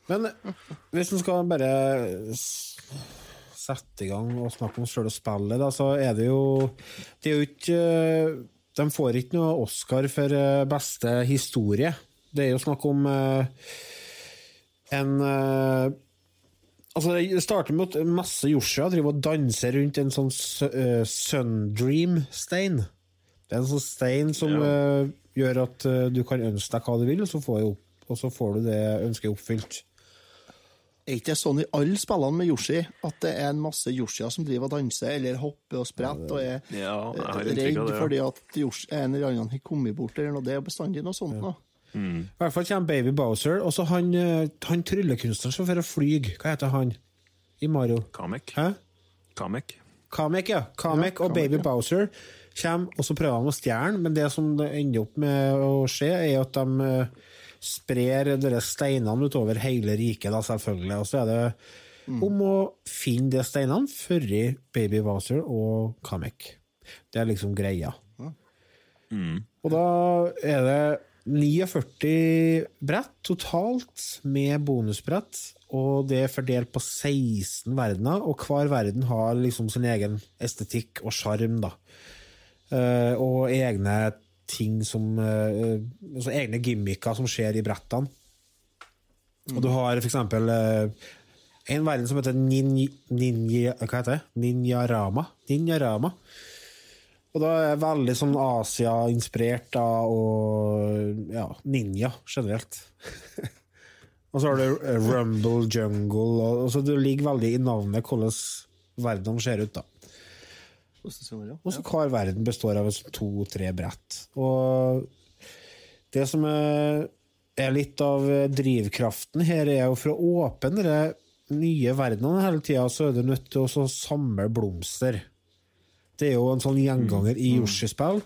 S1: Men hvis en skal bare sette i gang og snakke om sjøl spillet, da, så er det jo Det er jo ikke De får ikke noe Oscar for eh, beste historie. Det er jo snakk om eh, en uh, Altså, Det starter med at masse Joshua driver og danser rundt en sånn uh, Sundream-stein. Det er en sånn stein som eh, gjør at uh, du kan ønske deg hva du vil, og så får, jeg opp, og så får du det ønsket oppfylt.
S2: Er ikke det sånn i alle spillene med Yoshi at det er en masse Yoshier som driver og danser eller hopper og spretter og er
S3: Ja,
S2: eh, redd fordi at Yoshi, en eller annen har kommet bort eller noe. Det er bestandig noe sånt nå.
S1: I hvert fall kommer Baby Bowser, og så han, eh, han tryllekunstneren som får fly. Hva heter han i Mario?
S3: Kamek.
S1: Hæ?
S3: Kamek.
S1: Kamek, ja. Kamek
S2: Ja,
S1: og
S2: Kamek,
S1: Baby
S2: ja.
S1: Bowser kommer, og så prøver de å stjele, men det som det ender opp med å skje, er at de eh, sprer de steinene utover hele riket, da, selvfølgelig. Og så er det om å finne de steinene før Baby Bowser og Kamek. Det er liksom greia. Og da er det 49 brett totalt, med bonusbrett, og det er fordelt på 16 verdener, og hver verden har liksom sin egen estetikk og sjarm. Eh, og egne ting som uh, Altså egne gimmicker som skjer i brettene. Og du har for eksempel eh, en verden som heter Ninja, ninja? Ninjarama. Og da er jeg veldig sånn Asia-inspirert, da, og ja, ninja generelt. og så har du eh, Rumble Jungle, og, og så det ligger veldig i navnet hvordan verden ser ut, da. Og så hver verden består av to-tre brett. Og det som er, litt av drivkraften her, er jo for å åpne de nye verdenene hele tida, så er du nødt til å samle blomster. Det er jo en sånn gjenganger i Yoshi-spill.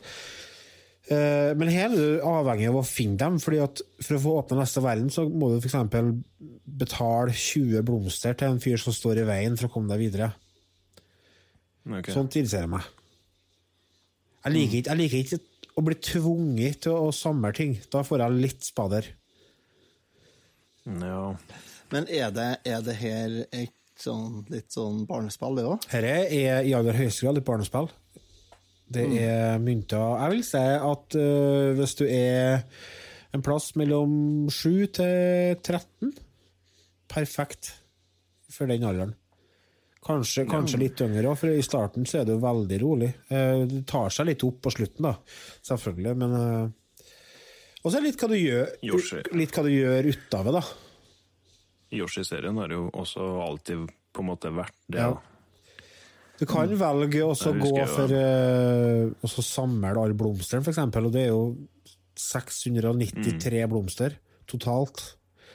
S1: Eh, Men her er du avhengig av å finne dem, fordi at for å få åpne neste verden, så må du f.eks. betale 20 blomster til en fyr som står i veien for å komme deg videre.
S3: Sånn
S1: Sånt irriterer meg. Jeg liker, ikke, jeg liker ikke å bli tvunget til å samle ting. Da får jeg litt spader.
S3: Ja.
S2: Men er det, er det her et sånn, litt sånn barnespill, det òg?
S1: Dette er i aller høyeste grad et barnespill. Det er mynta Jeg vil si at uh, hvis du er en plass mellom 7 til 13 Perfekt for den alderen. Kanskje, kanskje litt yngre òg, for i starten så er det jo veldig rolig. Eh, Det tar seg litt opp på slutten, da, selvfølgelig, men eh, Og så er det litt hva du gjør, litt hva du gjør ut av det, da.
S3: Yoshi-serien har jo også alltid på en måte vært det.
S1: Ja. Du kan velge
S3: å
S1: gå for uh, å så samle alle blomstene, for eksempel, og det er jo 693 blomster totalt.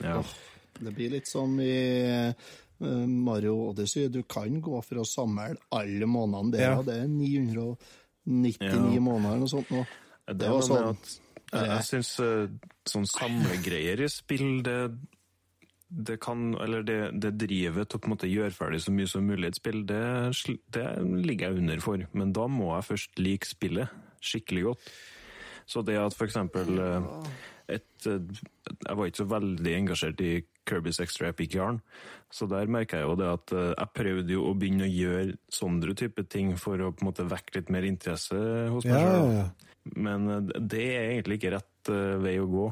S3: Ja.
S2: Det blir litt som i eh, Mario Odyssey. Du kan gå for å samle alle månedene der.
S1: Ja.
S2: Det er 999
S3: Ja.
S2: måneder eller noe sånt nå.
S3: Det,
S2: Det var
S3: var
S2: sånn.
S3: at jeg, jeg syns sånn samlegreier i spill, det, det kan Eller det, det drivet til å på en måte gjøre ferdig så mye som mulig et spill, det, det ligger jeg under for. Men da må jeg først like spillet skikkelig godt. Så det at eksempel eh, et, eh, Jeg var ikke så veldig engasjert i Kirby's Extra Epic Yarn, så der merka jeg jo det at eh, jeg prøvde jo å begynne å gjøre sånne type ting for å på en måte vekke litt mer interesse hos meg sjøl.
S1: ja.
S3: Men det er egentlig ikke rett vei å gå.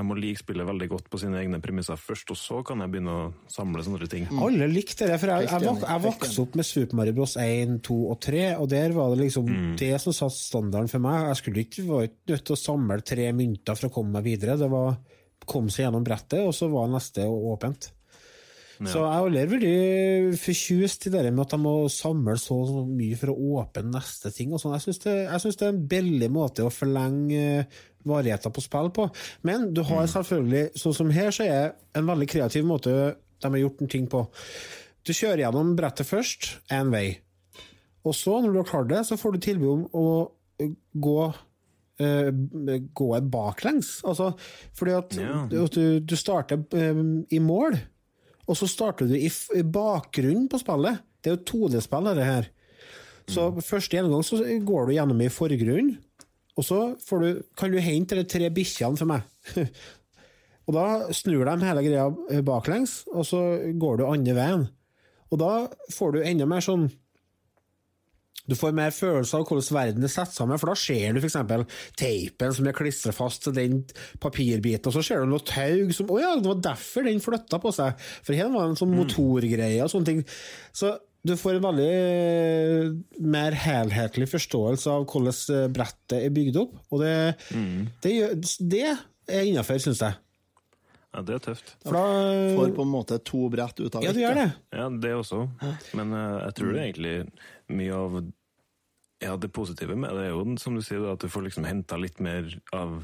S3: Jeg må like spillet veldig godt på sine egne premisser først, og så kan jeg begynne å samle sånne ting.
S1: Alle likte det, for jeg, jeg, vok jeg vokste opp med Super Mario Bros. 1, 2 og 3, og der var det liksom det som satte standarden for meg. Jeg skulle ikke være nødt til å samle tre mynter for å komme meg videre. Det var kom seg gjennom brettet, og så var neste åpent. Så jeg er veldig fortjust i det med at de må samle så mye for å åpne neste ting. og sånn. Jeg syns det, det er en billig måte å forlenge varigheten varigheter på spill på. Men du har selvfølgelig, sånn som her, så er en veldig kreativ måte de har gjort en ting på. Du kjører gjennom brettet først, én vei. Og så, når du har klart det, så får du tilbud om å eh, gå eh, gå baklengs. Altså, fordi at
S3: Ja.
S1: du, du starter eh, i mål, og så starter du i, i bakgrunnen på spillet. Det er jo 2D-spill, dette her. Så første gjennomgang så går du gjennom i forgrunnen, og så får du, kan du hente de tre bikkjene for meg. og da snur de hele greia baklengs, og så går du andre veien. Og da får du enda mer sånn du får mer følelse av hvordan verden er satt sammen, for da ser du f.eks. teipen som er klistra fast til den papirbiten, og så ser du noe tau som Å ja, det var derfor den flytta på seg! For her var det en sånn motorgreie og sånne ting. Så du får en veldig eh, mer helhetlig forståelse av hvordan eh, brettet er bygd opp, og det, det, gjør, det er innafor, syns jeg.
S3: Ja, det er tøft.
S1: For da
S2: Får på en måte to brett ut av
S1: Ja,
S2: ett,
S1: du gjør det.
S3: Ja, det også. Men eh, jeg tror det er egentlig mye av ja, det positive med det er jo, som du sier, at du får liksom henta litt mer av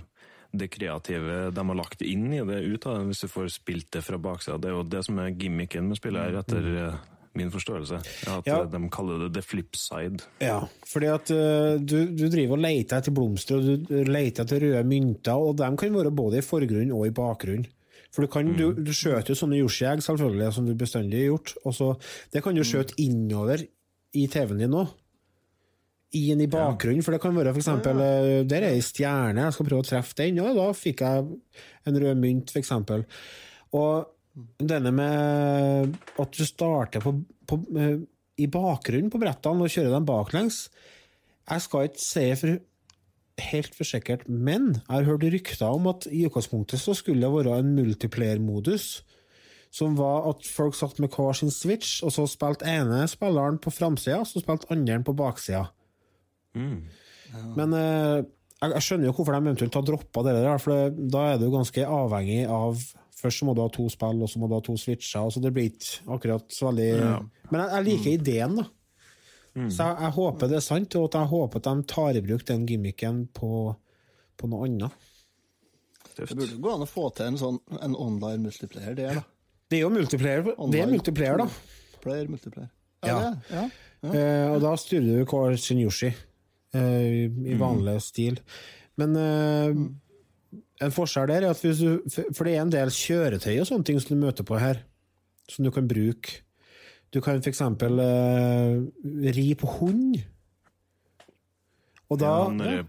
S3: det kreative de har lagt inn i det ut av hvis du får spilt det fra baksida. Det er jo det som er gimmicken med spillet her, etter eh, min forståelse. At
S1: Ja.
S3: eh, de kaller det the flip side.
S1: Ja, fordi at uh, du, du driver og leter etter blomster, og du leter etter røde mynter, og de kan være både i forgrunn og i bakgrunn. For du, kan, du, du skjøter jo sånne jordskjegg, selvfølgelig, som du bestandig har gjort, og så det kan du skjøte innover i TV-en din nå. Inn i bakgrunnen, for det kan være for eksempel eh, Der er ei stjerne, jeg skal prøve å treffe den, og da fikk jeg en rød mynt, eksempel. Og denne med at du starter på, på, eh, i bakgrunnen på brettene og kjører dem baklengs Jeg skal ikke si for helt for sikkert, men jeg har hørt rykter om at i utgangspunktet så skulle det være en multiplayer-modus. Som var at folk satt med hver sin switch, og så spilte ene spilleren på framsida, så spilte andre på baksida. Men eh, jeg, jeg skjønner jo hvorfor de eventuelt har droppa det der, for det, da er du ganske avhengig av Først så må du ha to spill, og så må du ha to switcher. og så det blir ikke akkurat så veldig Men jeg, jeg liker ideen, da. Så jeg, jeg håper det er sant, og at jeg håper at de tar i bruk den gimmicken på, på noe annet.
S2: Det burde gå an å få til en sånn en online multiplayer der, da.
S1: Det er jo multiplayer, det er multiplayer da.
S2: Player, multiplayer.
S1: Ja.
S2: Ja, ja.
S1: Uh, og da styrer du hver sin Yoshi, eh, i vanlig stil. Men uh, en forskjell der er at hvis du For det er en del kjøretøy og sånne ting som du møter på her, som du kan bruke. Du kan for eksempel eh, ri på hund. Og da
S3: Ja.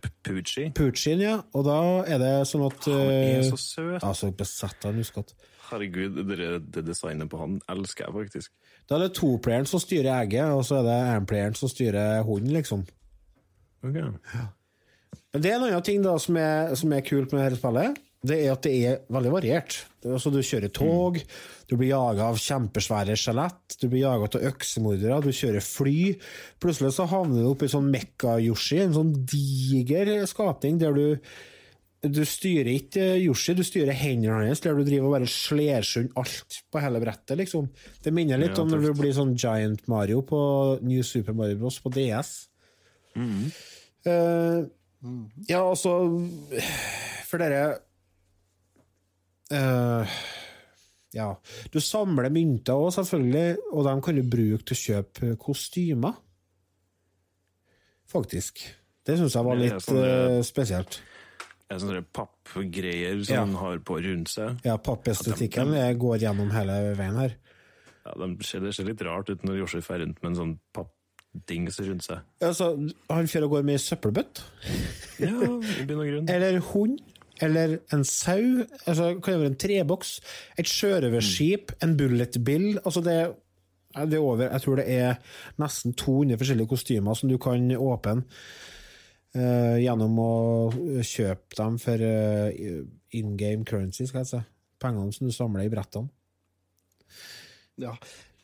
S1: Poochien, ja. Og da er det sånn at
S3: Han er så søt.
S1: Altså, besatt av muskot.
S3: Herregud, det, det designet på han elsker jeg faktisk.
S1: Da er det toplayeren som styrer egget, og så er det énplayeren som styrer hunden, liksom.
S3: Ok.
S1: Men det er en annen ting da som er, som er kult med dette spillet. Det er at det er veldig variert. Er, altså, du kjører tog, du blir jaga av kjempesvære skjelett, du blir jaga av øksemordere, du kjører fly. Plutselig så havner du oppi sånn Mekka-Yoshi, en sånn diger skapning der du du styrer ikke Yoshi, du styrer hendene hans, der du driver og bare sler sund alt på hele brettet, liksom. Det minner litt
S3: Ja,
S1: om når du blir sånn Giant Mario på New Super Mario Bros. på DS. Eh, ja, altså For dere uh, Ja. Du samler mynter òg, selvfølgelig, og de kan du bruke til å kjøpe kostymer. Faktisk. Det syns jeg var litt
S3: sånn
S1: eh, spesielt.
S3: Er sånne pappgreier som
S1: Ja.
S3: han har på rundt seg.
S1: Ja, pappestetikken går gjennom hele veien her.
S3: Ja, ser, det ser litt rart ut når Yoshi er rundt med en sånn pappdings rundt seg.
S1: Altså, han fyrer og går med ei søppelbøtte,
S3: Ja, i bunn og grunn.
S1: eller hund, eller en sau. Altså, kan det være en treboks, et sjørøverskip, en bullet bill. Altså, det, det er over Jeg tror det er nesten 200 forskjellige kostymer som du kan åpne. Eh, gjennom å kjøpe dem for eh, in game currency, skal jeg si. Pengene som du samler i brettene.
S2: ja.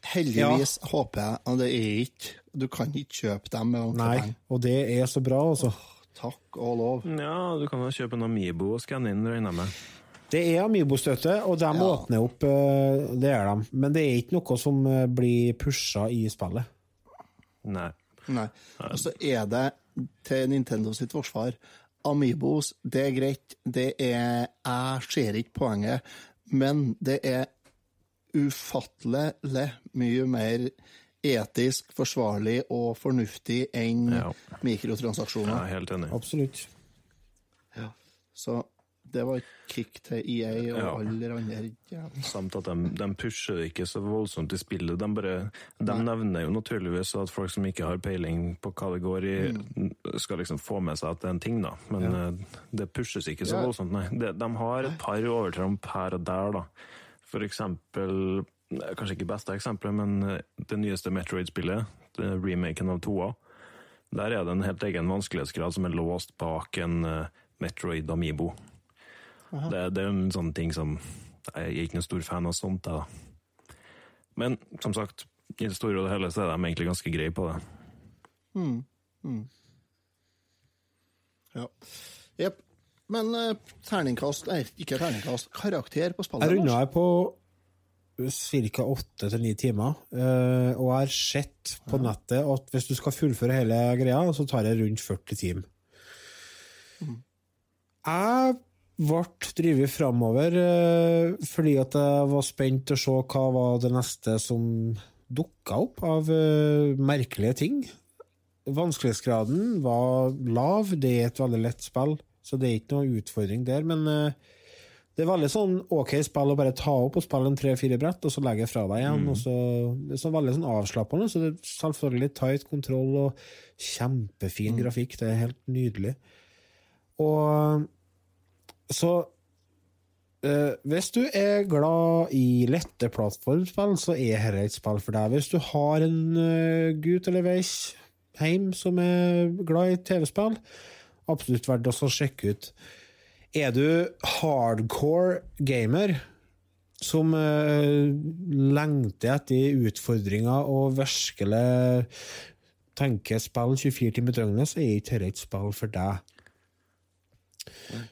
S2: Heldigvis håper jeg at det er ikke Du kan ikke kjøpe dem med ordentlige
S1: Nei,
S2: penger.
S1: og det er så bra, altså.
S2: Takk og lov.
S3: Ja, du kan jo kjøpe en Amibo og skanne inn, regner jeg med.
S1: Det er Amibo-støtte, og de
S2: Ja.
S1: åpner opp, eh, det er de. Men det er ikke noe som blir pusha i spillet.
S3: Nei.
S2: Nei. Og så er det til Nintendo sitt forsvar Amiibos, det er greit. Det er Jeg ser ikke poenget, men det er ufattelig mye mer etisk forsvarlig og fornuftig enn
S3: Ja.
S2: Mikrotransaksjoner.
S3: Ja, helt enig.
S1: Absolutt. Ja.
S2: Så det var et kick til EA og
S3: Ja.
S2: alle andre. Ja.
S3: Samt at de, de pusher det ikke så voldsomt i spillet. De, bare, de nevner jo naturligvis at folk som ikke har peiling på hva det går i, skal liksom få med seg at det er en ting, da. Men ja. det pushes ikke så voldsomt, nei. De, de har et par overtramp her og der, da. For eksempel eh, Kanskje ikke beste eksempelet, men eh, det nyeste Metroid-spillet, remaken av toa. Der er det en helt egen vanskelighetsgrad som er låst bak en eh, Metroid Amibo. Det, det er en sånn ting som Jeg er ikke noen stor fan av sånt, jeg, da. Men som sagt, i det store og det hele så er de egentlig ganske greie på det.
S2: Ja. Jepp. Men eh, terningkast Nei, ikke terningkast. Karakter på spillet.
S1: Jeg runda her på ca. åtte til ni timer, eh, og jeg har sett på nettet at hvis du skal fullføre hele greia, så tar det rundt 40 timer. Jeg ble drevet framover eh, fordi at jeg var spent til å se hva var det neste som dukka opp av eh, merkelige ting. Vanskelighetsgraden var lav, det er et veldig lett spill, så det er ikke noe utfordring der. Men eh, det er veldig sånn ok spill å bare ta opp og spille en tre-fire brett, og så legge fra deg igjen. Og så, det er så veldig sånn avslappende, så det er selvfølgelig tight kontroll og kjempefin grafikk. Det er helt nydelig. Og så Uh, Hvis du er glad i lette plattformspill, så er dette et spill for deg. Hvis du har en uh, gutt eller veis hjemme som er glad i TV-spill, absolutt verdt å sjekke ut. Er du hardcore gamer som uh, lengter etter utfordringer og virkelig tenker spill 24 timer i døgnet, så er ikke dette et spill for deg.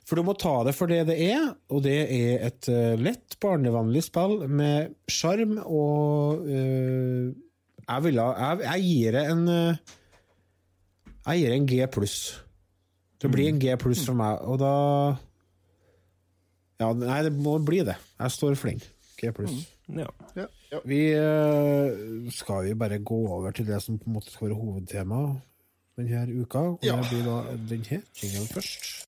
S1: For du må ta det for det det er, og det er et eh, lett, barnevennlig spill med sjarm og uh, jeg, vil ha, jeg, jeg gir det en eh, Jeg gir det en G pluss. Det blir en G pluss for meg, og da Ja, nei, det må bli det. Jeg står flink. G pluss.
S3: Ja.
S2: Ja. Ja.
S1: Vi uh, skal vi bare gå over til det som på en måte skal være hovedtema denne uka. Og
S2: Ja.
S1: det blir da den her først.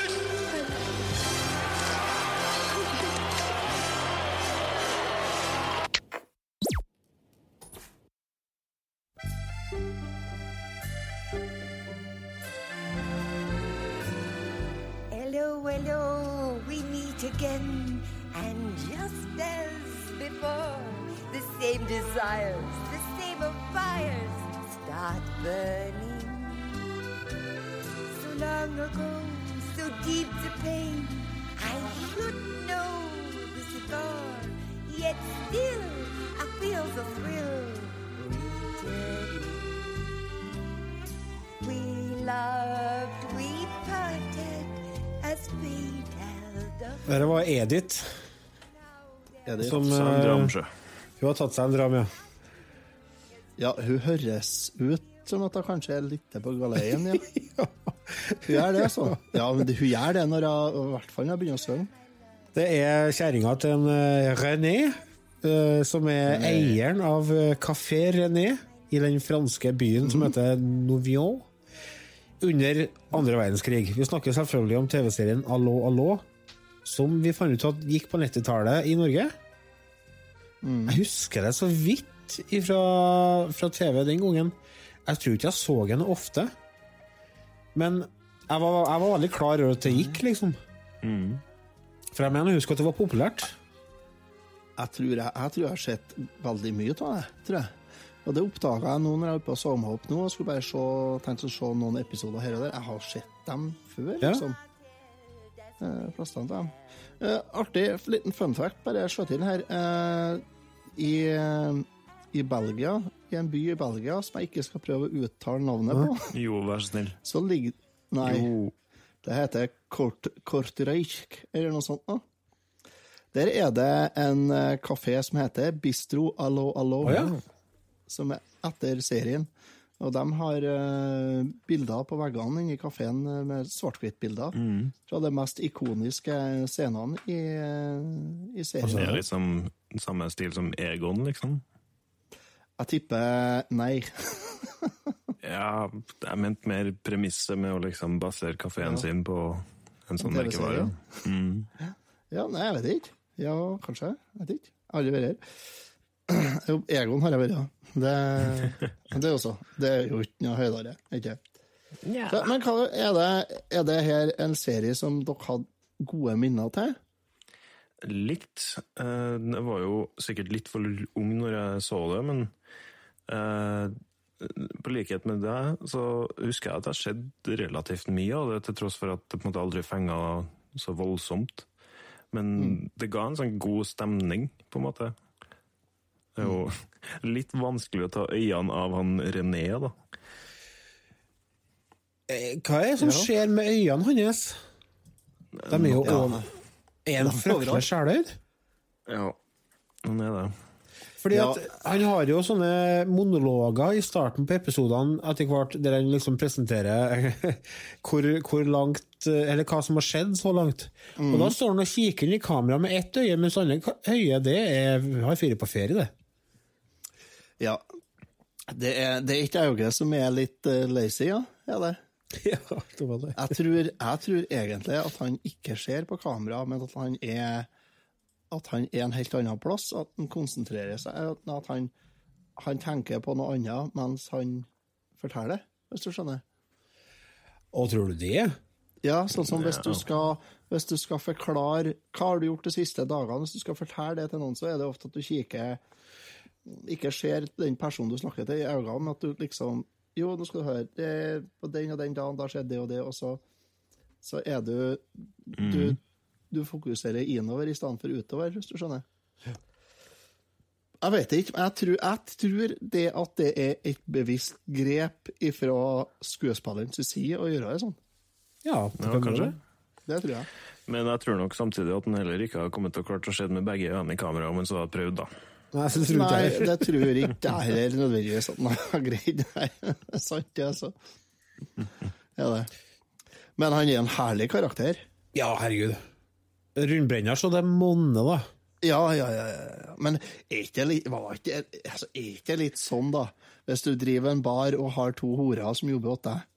S4: Hello, we meet again. And just as before, the same desires, the same fires start burning. So long ago, so deep the pain, I should know the scar. Yet still, I feel the thrill returning. We loved, we
S1: Dette var Edith,
S2: Edith som,
S1: som
S3: Så en
S1: eh,
S3: dramsjø.
S1: Hun har tatt seg en dram, ja.
S2: ja, hun høres ut som at hun kanskje er litt på galeien, ja. Hun gjør det, altså. Ja, men hun gjør det når hun, i hvert fall når hun begynner å synge.
S1: Det er kjerringa til en eh, René, eh, som er eieren av Café René i den franske byen som heter Nouvion, under andre verdenskrig. Vi snakker selvfølgelig om TV-serien Allo, allo, som vi fant ut at gikk på 90-tallet i Norge. Jeg husker det så vidt fra, fra TV den gangen. Jeg tror ikke jeg så henne ofte. Men jeg var, jeg var veldig klar over at det gikk, liksom. For jeg mener, å huske at det var populært.
S2: Jeg tror jeg, jeg tror jeg har sett veldig mye av det, tror jeg. Og det oppdaga jeg nå når jeg var på så meg opp nå. og skulle bare se, tenkte å se noen episoder her og der. Jeg har sett dem før,
S1: Ja.
S2: liksom. Eh, fleste av dem. Eh, artig liten fun fact, bare skjøt til her. Eh, i, eh, I Belgia, i en by i Belgia som jeg ikke skal prøve å uttale navnet på,
S3: Jo, vær så snill.
S2: så ligger Nei,
S3: Jo.
S2: det heter Kort, Kortreich, eller noe sånt. Da. Der er det en eh, kafé som heter Bistro Allo Allo,
S1: Å, ja.
S2: Som er etter serien. Og de har uh, bilder på veggene inne i kafeen eh, med svart-hvitt-bilder fra de mest ikoniske scenene i, eh, i serien.
S3: Det er liksom samme stil som Egon, liksom.
S2: Jeg tipper nei.
S3: Ja, jeg mente mer premisset med å liksom basere kafeen sin på en sånn merkevare. Mm.
S2: Ja, nei, jeg vet ikke. Ja, kanskje. Jeg vet ikke. Aldri vært her. Jo, Egon har jeg vært, ja. Det, det er også. Det er jo ikke noe høydere, ikke Så, Men hva, er, det, er det her en serie som dere hadde gode minner til?
S3: Litt. Eh, Jeg var jo sikkert litt for ung når jeg så det, men eh, på likhet med deg, så husker jeg at det har skjedd relativt mye av det, til tross for at det på en måte aldri fenga så voldsomt. Men det ga en sånn god stemning, på en måte. Det er jo litt vanskelig å ta øynene av han René, da.
S1: Eh, Hva er det som skjer med øynene hans? De er jo over Er han fryktelig skjæløyd?
S3: Ja, han er det.
S1: Fordi
S2: Ja.
S1: at Han har jo sånne monologer i starten på episodene etter hvert, der han liksom presenterer hvor, hvor langt Eller hva som har skjedd så langt. Og Da står han og kikker inn i kamera med ett øye, mens andre øye det er, har fire på ferie, det.
S2: Ja. Det er, det er ikke øyet som er litt eh, lazy, ja? Er det?
S1: Ja, det var det.
S2: Jeg tror, jeg tror egentlig at han ikke ser på kamera, men at han er at han er en helt annen plass, at han konsentrerer seg, at han, han tenker på noe annet mens han forteller, hvis du skjønner.
S1: Og tror du det?
S2: Ja, sånn som hvis du skal, hvis du skal forklare hva har du gjort de siste dagene, hvis du skal fortelle det til noen, så er det ofte at du kikker ikke ser den personen du snakker til i øynene, men at du liksom Jo, nå skal du høre, det, på den og den dagen da skjedde det og det, og så, så er du du, du fokuserer innover i stedet for utover, hvis du skjønner. Jeg vet ikke, men jeg tror, jeg tror det at det er et bevisst grep fra skuespillerens side å gjøre det sånn.
S1: Ja, det
S3: Ja, kanskje.
S2: Det tror jeg.
S3: Men jeg tror nok samtidig at han heller ikke har kommet til å klart å se med begge øynene i kamera, om han så hadde prøvd, da.
S1: Nei, det tror
S2: Nei,
S1: ikke jeg.
S2: det tror ikke jeg heller nødvendigvis at han har greid. Nei, det er sant, det, altså. Ja, det. Men han er en herlig karakter.
S1: Ja, herregud. Rundbrenner så det monner, da.
S2: Ja, ja, ja. ja. Men er ikke, litt, ikke, altså, er ikke litt sånn, da? Hvis du driver en bar og har to horer som jobber åt deg.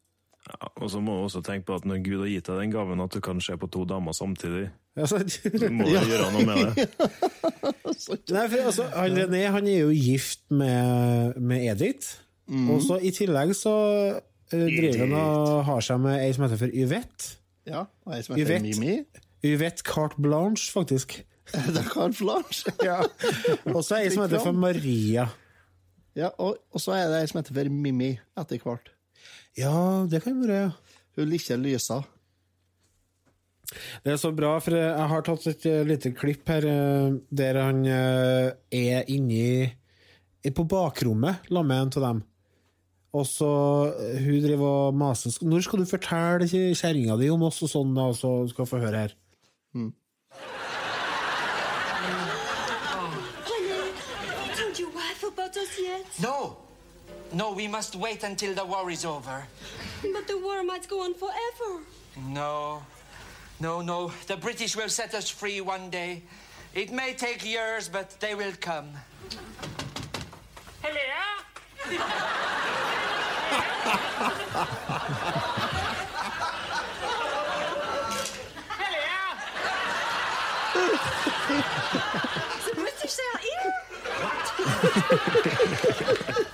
S3: Ja, og så må du også tenke på at når Gud har gitt deg den gaven at du kan se på to damer samtidig,
S1: Ja, sant?
S3: så må du gjøre noe med det.
S1: Nei, for altså, han René han er jo gift med, med Edith. Og så i tillegg så uh, driver han og har seg med ei som heter for Yvette.
S2: Ja, og ei som heter
S1: Yvette.
S2: Mimi.
S1: Yvette Carte Blanche, faktisk.
S2: Det er Carte Blanche,
S1: Ja. Og så ei som heter for Maria.
S2: Ja, og, og så er det ei som heter for Mimmi etter hvert.
S1: Ja, det kan være, ja.
S2: Hun liker lysa.
S1: Det er så bra, for jeg har tatt et eh, lite klipp her eh, der han eh, er inni er på bakrommet sammen med en av dem. Og så hun driver og maser Når skal du fortelle kje- kjerringa di om oss og sånn, da, og så skal få høre her.
S5: Honey, told your wife about us yet?
S6: No! No, we must wait until the war is over.
S5: But the war might go on forever.
S6: No. No, no. The British will set us free one day. It may take years, but they will come. Hello?
S5: The British are here?
S6: Well,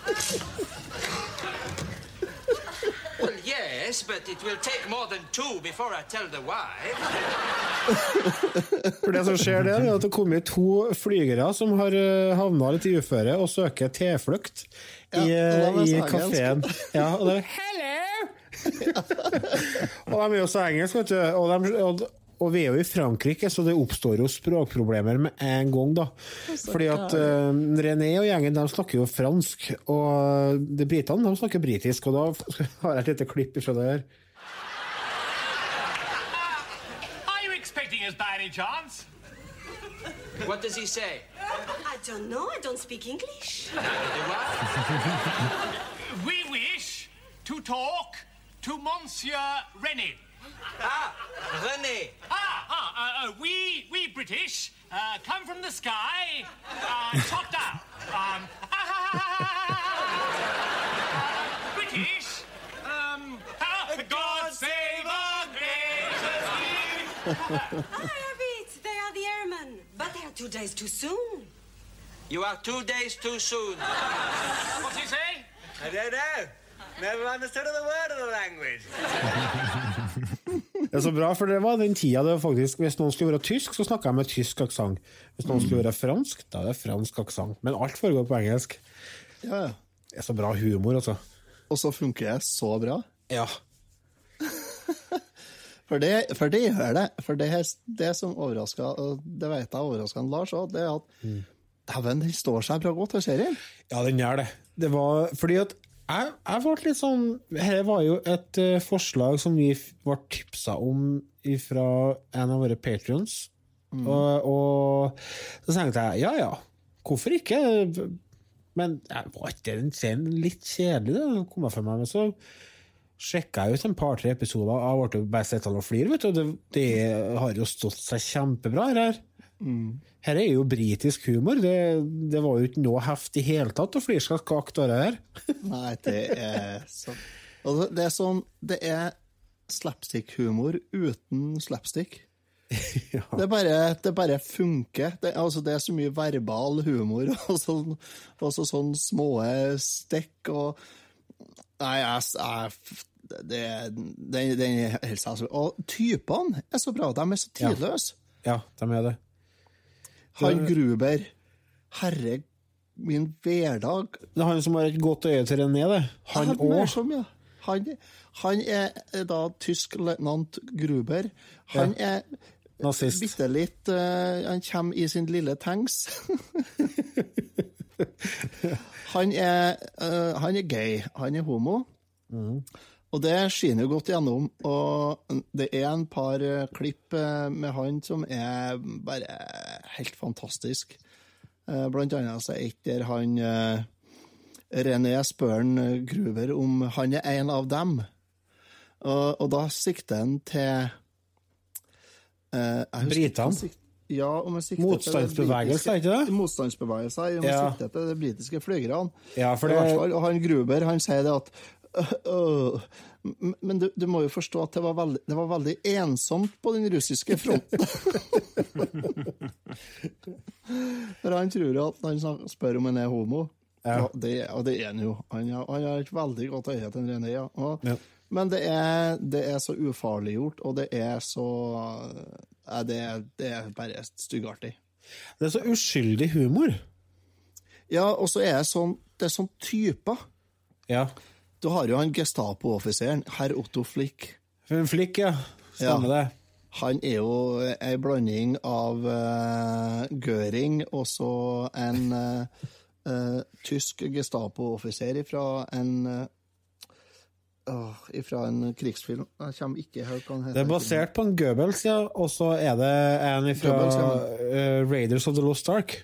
S6: yes, but it will take more than two before I tell the wife.
S1: For det som skjer der, er at det kommer to flygere som har uh, havna litt i uføre og søker tilflukt i,
S2: Ja,
S1: eh, i
S2: så
S1: kafeen. Ja, og det er Hello! og de er jo så engelske, vet du. Og, de, og og vi er jo i Frankrike, så det oppstår jo språkproblemer med en gang, da. Fordi at uh, René og gjengen de snakker jo fransk, og de britene de snakker britisk, og da har jeg et lite klipp fra det her.
S7: Are you expecting us by any chance?
S6: What does he say?
S5: I don't know. I don't speak English.
S7: We wish to talk to Monsieur Rennie.
S6: Ah, René.
S7: Ah, ah, uh, uh, we, we British uh, come from the sky, uh, top down. Um, British, um, ah, God save our gracious king.
S5: I have. They are the airmen. But they are two days too soon.
S6: You are two days too soon.
S7: What's he say?
S8: I don't know. Never understood the word of the language.
S1: Det er så bra, for det var den tida det var faktisk Hvis noen skulle være tysk, så snakka jeg med tysk aksent. Hvis noen skulle være fransk, da er det fransk aksent. Men alt foregår på engelsk.
S2: Ja.
S1: Det er så bra humor, altså.
S2: Og så funker det så bra.
S1: Ja.
S2: For det, for det gjør det. For det, her- det som overraska Det vet jeg overraska Lars òg, det er at dæven, den står seg bra godt, den serien.
S1: Ja, den gjør det. Det var fordi at jeg, jeg ble litt sånn Dette var jo et uh, forslag som vi ble tipsa om fra en av våre patrions. Og, og så tenkte jeg ja ja, hvorfor ikke? Men jeg var ikke den serien litt kjedelig, det kom jeg for meg. Men så sjekka jeg ut en par-tre episoder, og jeg ble bare sittende og flire, Det, det har jo stått seg kjempebra, her. Her. Her er jo britisk humor. Det, det var jo ikke noe heft i hele tatt å flire seg skakt av det her.
S2: Nei, det er sånn Og det- er sånn Det er slapstick-humor uten slapstick. Det, bare, det bare funker. Det, altså, det er så mye verbal humor, og sånn, og så sånn små stikk og Nei, jeg, jeg det, det, det, er. Og typene er så bra. De er så tidløse.
S1: Ja, de er det.
S2: Han Gruber Herre min hverdag.
S1: Det er han som har et godt øye til René, det. Han òg.
S2: ja. Han, han er da tysk løytnant Gruber. Han er
S1: Nazist.
S2: bitte litt uh, Han kommer i sin lille tanks. han, er, uh, han er gay. Han er homo. Og det skinner jo godt gjennom. Og det er en par eh, klipp eh, med han som er bare helt fantastisk. Eh, Blant annet så er et der han René spør han, gruver om han er en av dem. Og, og da sikter han til eh,
S1: Britene?
S2: Ja,
S1: Motstandsbevegelse, er ikke det?
S2: Han
S1: Ja.
S2: sikter til de britiske flygerne.
S1: Ja, det.
S2: Og han Gruber han sier det at «Øh, øh, m- Men du, du må jo forstå at det var, veldig, det var veldig ensomt på den russiske fronten. For han tror at når han spør om han er homo,
S1: Ja.
S2: og, det, og det er han jo. Han har, et veldig godt øye til René. Ja. Og,
S1: Ja.
S2: Men det er, det er så ufarliggjort, og det er så det, det er bare styggartig.
S1: Det er så uskyldig humor.
S2: Ja, og så er det sånn Det er sånn typer.
S1: Ja.
S2: Du har jo han Gestapo-offiseren, herr Otto Flick.
S1: En Flick, ja. Stemmer
S2: Ja.
S1: det.
S2: Han er jo ei blanding av uh, Göring og så en uh, uh, tysk Gestapo-offiser fra en uh, Fra en krigsfilm. Jeg kommer ikke helt hva heter.
S1: Det er basert på en Goebbels, ja, og så er det en fra
S2: Goebbels,
S1: Raiders of the Lost Ark.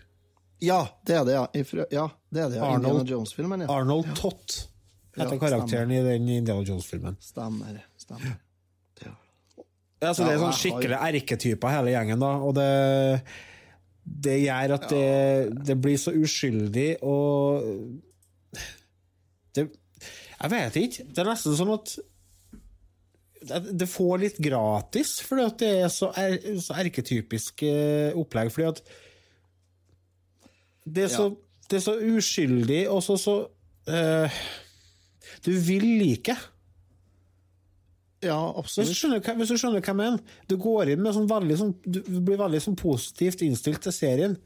S2: Ja, det er det, ja. Ifra, ja, det er det, ja.
S1: Arnold-
S2: Indiana Jones-filmen, ja.
S1: Arnold Tott
S2: Ja,
S1: karakteren i den Indiana Jones-filmen.
S2: Stemmer. stemmer.
S1: Ja, så det er sånn skikkelig erketyper hele gjengen, da, og det det gjør at det, det blir så uskyldig og det, Jeg vet ikke. Det er nesten sånn at det- får litt gratis, fordi at det er så, er, så erketypisk eh, opplegg. Fordi at det er så, det er så uskyldig, og så så eh, Du vil like.
S2: Ja,
S1: Hvis
S2: absolutt.
S1: du skjønner, hvis du skjønner hva jeg mener. Du går inn med sånn veldig sånn, Du blir veldig sånn positivt innstilt til serien.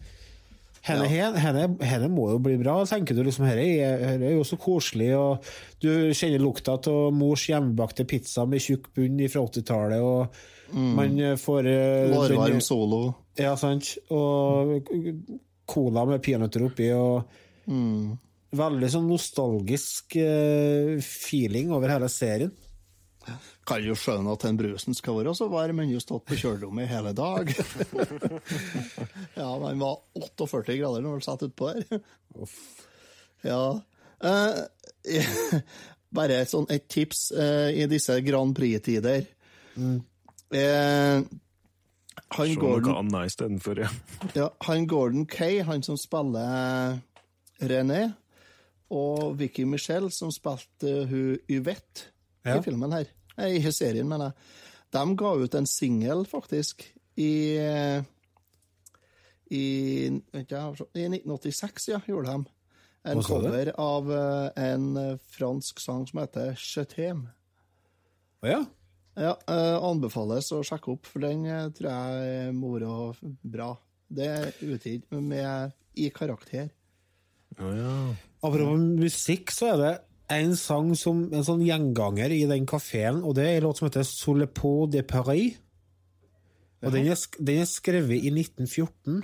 S1: Henne, henne, henne må jo bli bra, tenker du. liksom, Dette er, er jo så koselig, og du kjenner lukta av mors hjemmebakte pizza med tjukk bunn fra 80-tallet, og man eh, får eh,
S2: Lårvarm solo.
S1: Ja, sant. Og cola med peanøtter oppi, og veldig sånn nostalgisk eh, feeling over hele serien.
S2: Kan jo skjønne at den brusen skal være så varm, men jo stått på kjølerommet i hele dag. ja, den var 48 grader når den satt utpå der. ja. Eh, bare et, sånn, et tips eh, i disse Grand Prix-tider. Eh, han
S3: Se
S2: Gordon
S3: noe annet istedenfor, ja.
S2: ja, han Gordon Kay, han som spiller René, og Vicky Michelle, som spilte hun Yvette
S1: Ja.
S2: i filmen her. I serien, mener jeg. De ga ut en singel, faktisk, i i, vet ikke, I 1986, ja, gjorde de. En cover av eh, en eh, fransk sang som heter Chetem.
S1: Å ja.
S2: Ja, eh, anbefales å sjekke opp, for den eh, tror jeg er moro bra. Det er utgitt med i karakter.
S1: Apropos musikk, så er det en sang som en sånn gjenganger i den kafeen, og det er en låt som heter Sous le de Paris. Og den er, den er skrevet i 1914.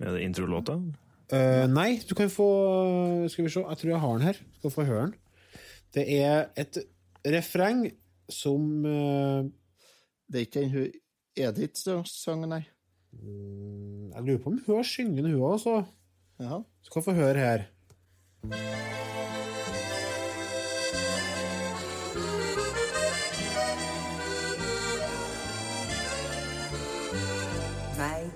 S3: Er det introlåta?
S1: Uh, nei, du kan få Skal vi se, jeg tror jeg har den her. Skal få høre den. Det er et refreng som uh,
S2: Det er ikke den hun Edith som sang, nei.
S1: Jeg lurer på om hun har syngende, den, hun òg, så
S2: Ja.
S1: skal få høre her.
S4: My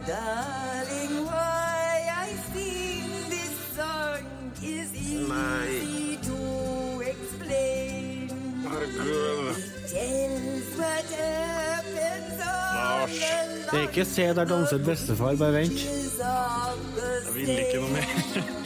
S4: darling, why I sing this song is easy to explain. It tells what happens on the
S1: Det er ikke Se der danser bestefar, bare vent.
S4: lodges of the
S3: Jeg vil ikke noe mer.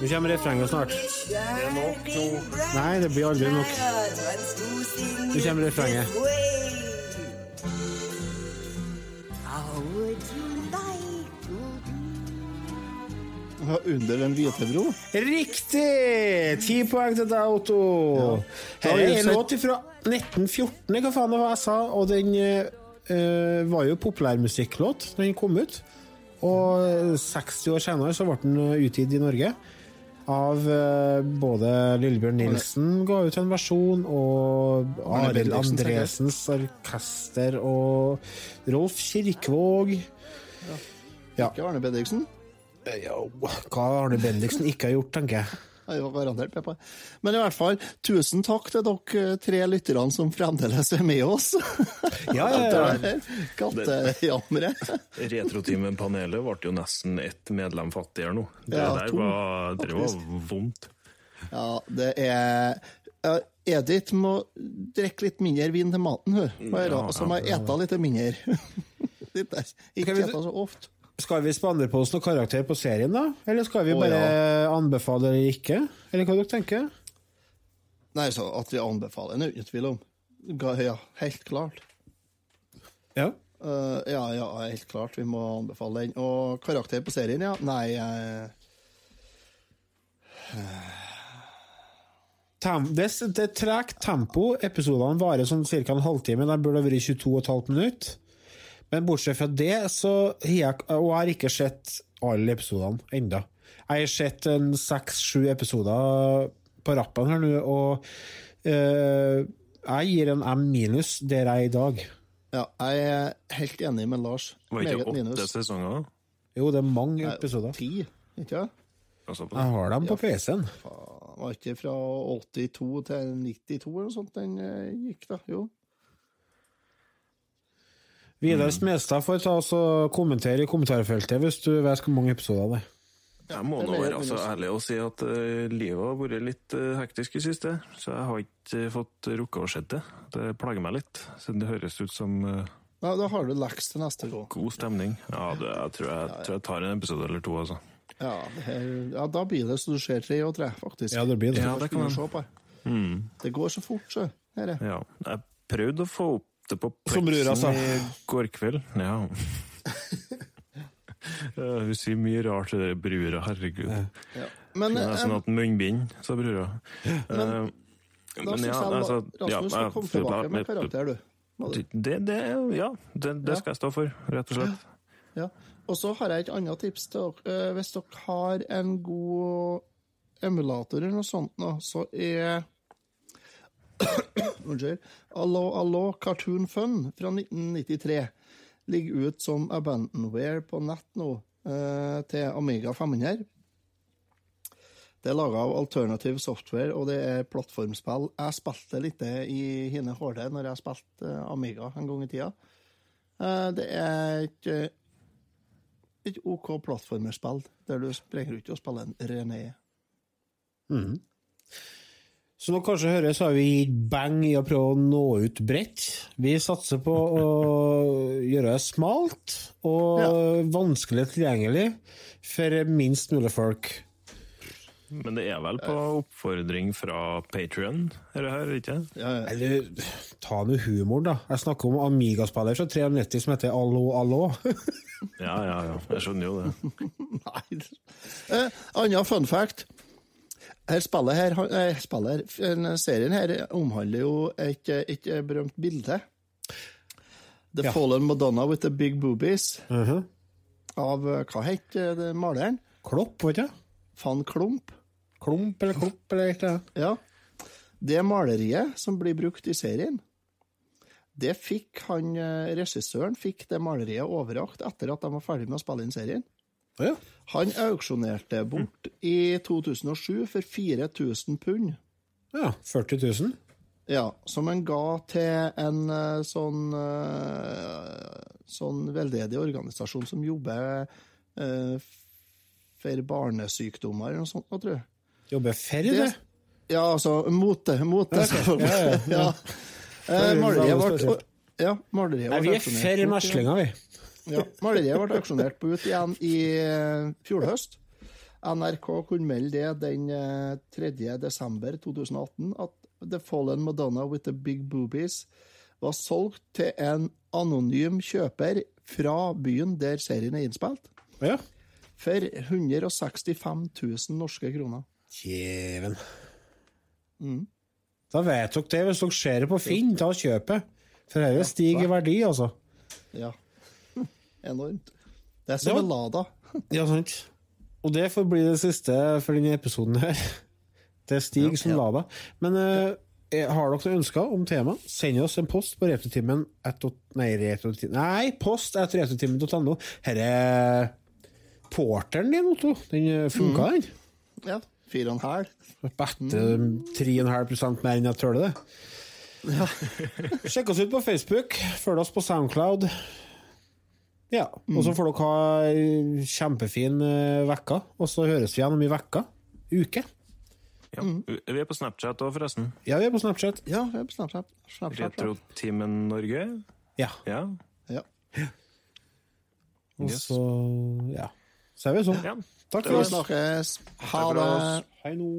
S1: Nå kommer refrenget snart.
S4: shining bright
S1: Nei, det blir aldri nok. Nå kommer refrenget.
S2: Ja, Under den hvite bro.
S1: Riktig! Ti poeng til deg, Otto.
S2: Har
S1: Her er en låt fra 1914, hva faen det var jeg sa, og den eh, var jo populærmusikklåt da den kom ut. Og 60 år senere så ble den eh, utgitt i Norge. Av eh, både Lillebjørn Nilsen ga ut en versjon, og Arild. Andresens orkester, og Rolf Kirkvaag Ja.
S2: Ikke Arne Bendiksen.
S1: Ja, hva Arne Bendiksen ikke har gjort, tenker jeg.
S2: Jeg var garantert Peppa. Men i hvert fall, tusen takk til dere tre lytterne som fremdeles er med oss.
S1: Ja, ja, ja.
S2: Kattejammeret.
S3: Retrotimen-panelet ble jo nesten ett medlem fattigere nå. Det
S2: Ja,
S3: der var, det var vondt.
S2: Ja, det er ja, Edith må drikke litt mindre vin til maten, hun. Og så må jeg ete litt mindre. Litt der. Ikke ete så ofte.
S1: Skal vi spandere på oss noen karakter på serien, da? Eller skal vi
S2: Å,
S1: bare anbefale eller ikke? Eller hva dere tenker?
S2: Nei, så at vi anbefaler den, er det ingen tvil om. Ja, helt klart.
S1: Ja.
S2: Uh, ja, ja, helt klart. Vi må anbefale den. Og karakter på serien, ja? Nei uh...
S1: Tem det, det er tregt tempo. Episodene varer sånn ca. en halvtime. De burde ha vært 22,5 minutter. Men bortsett fra det, så har jeg Og jeg har ikke sett alle episodene enda. Jeg har sett en seks-sju episoder på rappen her nå, og eh, jeg gir en M minus der jeg er i dag.
S2: Ja, jeg er helt enig med Lars.
S3: Var det ikke
S2: Meget
S3: åtte
S2: minus.
S3: sesonger?
S1: Jo, det er mange
S2: Nei,
S1: episoder.
S2: Ti, ikke sant?
S1: Jeg har dem på PC-en.
S2: Var ikke fra 82 til 92 eller noe sånt den eh, gikk, da? Jo.
S1: Vidar Smestad får ta oss og kommentere i kommentarfeltet hvis du vet hvor mange episoder det er.
S3: Jeg må nå være så ærlig og si at uh, livet har vært litt uh, hektisk i siste, så jeg har ikke uh, fått rukket å se det. Det plager meg litt, siden det høres ut som
S2: Ja, da har du leks til neste gang.
S3: god stemning. Ja, det, jeg, tror jeg, tror jeg tar en episode eller to, altså.
S2: Ja, det her, ja, da blir det så du ser tre og tre, faktisk.
S1: Ja, det blir det.
S3: Ja, det kan man.
S2: se på. Det går så fort, så. Her er.
S3: Ja. Jeg prøvde å få opp det på
S1: sa.
S3: i går kveld. Ja. Ja, Hun sier mye rart til det brura, herregud.
S2: Men
S3: Det er
S2: sånn
S3: nesten hatt munnbind, sa brura. Eh,
S2: da
S3: men
S2: syns
S3: ja,
S2: jeg
S3: altså,
S2: Rasmus
S3: ja,
S2: skal
S3: jeg-
S2: komme tilbake med karakter, du.
S3: Det, det, ja, det, det skal jeg stå for, rett og slett.
S2: Ja. Og så har jeg et annet tips til dere. Eh, Hvis dere har en god emulator eller noe sånt, så er Unnskyld. Allo, Allo Cartoon Fun fra 1993 ligger ut som abandonware på nett nå eh, til Amiga 500. Det er laga av Alternative Software, og det er plattformspill. Jeg spilte litt i Hine Hårde når jeg spilte eh, Amiga en gang i tida. Eh, det er et, et OK plattformerspill, der du sprenger ut og spiller en René.
S1: Som dere kanskje hører, så har vi gitt bang i å prøve å nå ut bredt. Vi satser på å gjøre det smalt og vanskelig tilgjengelig for minst mulig folk.
S3: Men det er vel på oppfordring fra Patrion, er det her, ikke
S1: Eller ta nå humoren, da. Jeg snakker om Amiga-spiller fra 93 som heter Allo Allo.
S3: Ja, ja, ja. Jeg skjønner jo det.
S2: Nei. Eh, Anna fun fact. Her spillet her, spillet her, serien her omhandler jo et, et berømt bilde. The
S1: Ja.
S2: Fallen Madonna with the Big Boobies.
S1: Mhm.
S2: Av eh, Hva het eh, det maleren?
S1: Klopp, vet du?
S2: Van Klump.
S1: Klump eller klopp eller noe.
S2: Ja. Det maleriet som blir brukt i serien, det fikk han, eh, regissøren fikk det maleriet overrakt etter at de var ferdig med å spille inn serien.
S1: Ja.
S2: Han auksjonerte bort i 2007 for 4000 pund.
S1: ja. 40 000?
S2: Ja, som han ga til en eh, sånn eh, sånn veldedig organisasjon som jobber eh, for barnesykdommer eller noe sånt, tror jeg.
S1: Jobber for det?
S2: Ja, altså mote. Mote.
S1: Ja, ja, ja.
S2: ja. Eh, maleriet ble ja, maleriet
S1: Nei, vi er for meslinger, vi.
S2: Ja, maleriet ble auksjonert på ut igjen i eh, fjor høst. NRK kunne melde det den eh, 3. desember 2018 at The Fallen Madonna with the Big Boobies var solgt til en anonym kjøper fra byen der serien er innspilt,
S1: ja.
S2: for 165 000 norske kroner.
S1: Kjeven.
S2: Mm.
S1: Da vet dere det, hvis dere ser det på Finn, ta og kjøp det. For dette stiger i verdi, altså.
S2: Ja. Enormt. Det er som
S1: Ja.
S2: en Lada.
S1: Ja, sant. Og det får bli det siste for denne episoden her. Det stiger som lada Men uh, har dere noen ønsker om tema, send oss en post på retrotimen Nei, retrotimen Nei, post at retrotimen.no. Her er porteren din, Otto. Den funka, den.
S2: Ja. Fire og en halv.
S1: Bedre 3,5% mer enn jeg tåler det. Sjekk oss ut på Facebook. Følg oss på Soundcloud. Ja, og så får dere ha kjempefin eh, vekka, og så høres vi igjen om ei vekka. Uke.
S3: Ja. Vi er på Snapchat òg, forresten.
S1: Ja, vi er på Snapchat.
S2: Ja, vi er på Snapchat. Snapchat.
S3: Retrotimen Norge.
S1: Ja.
S3: Ja.
S2: Ja.
S1: Og så ja. Så er vi sånn.
S3: ja.
S1: Takk for
S2: Vi
S1: oss.
S2: snakkes. Ha det.
S1: Hei nå.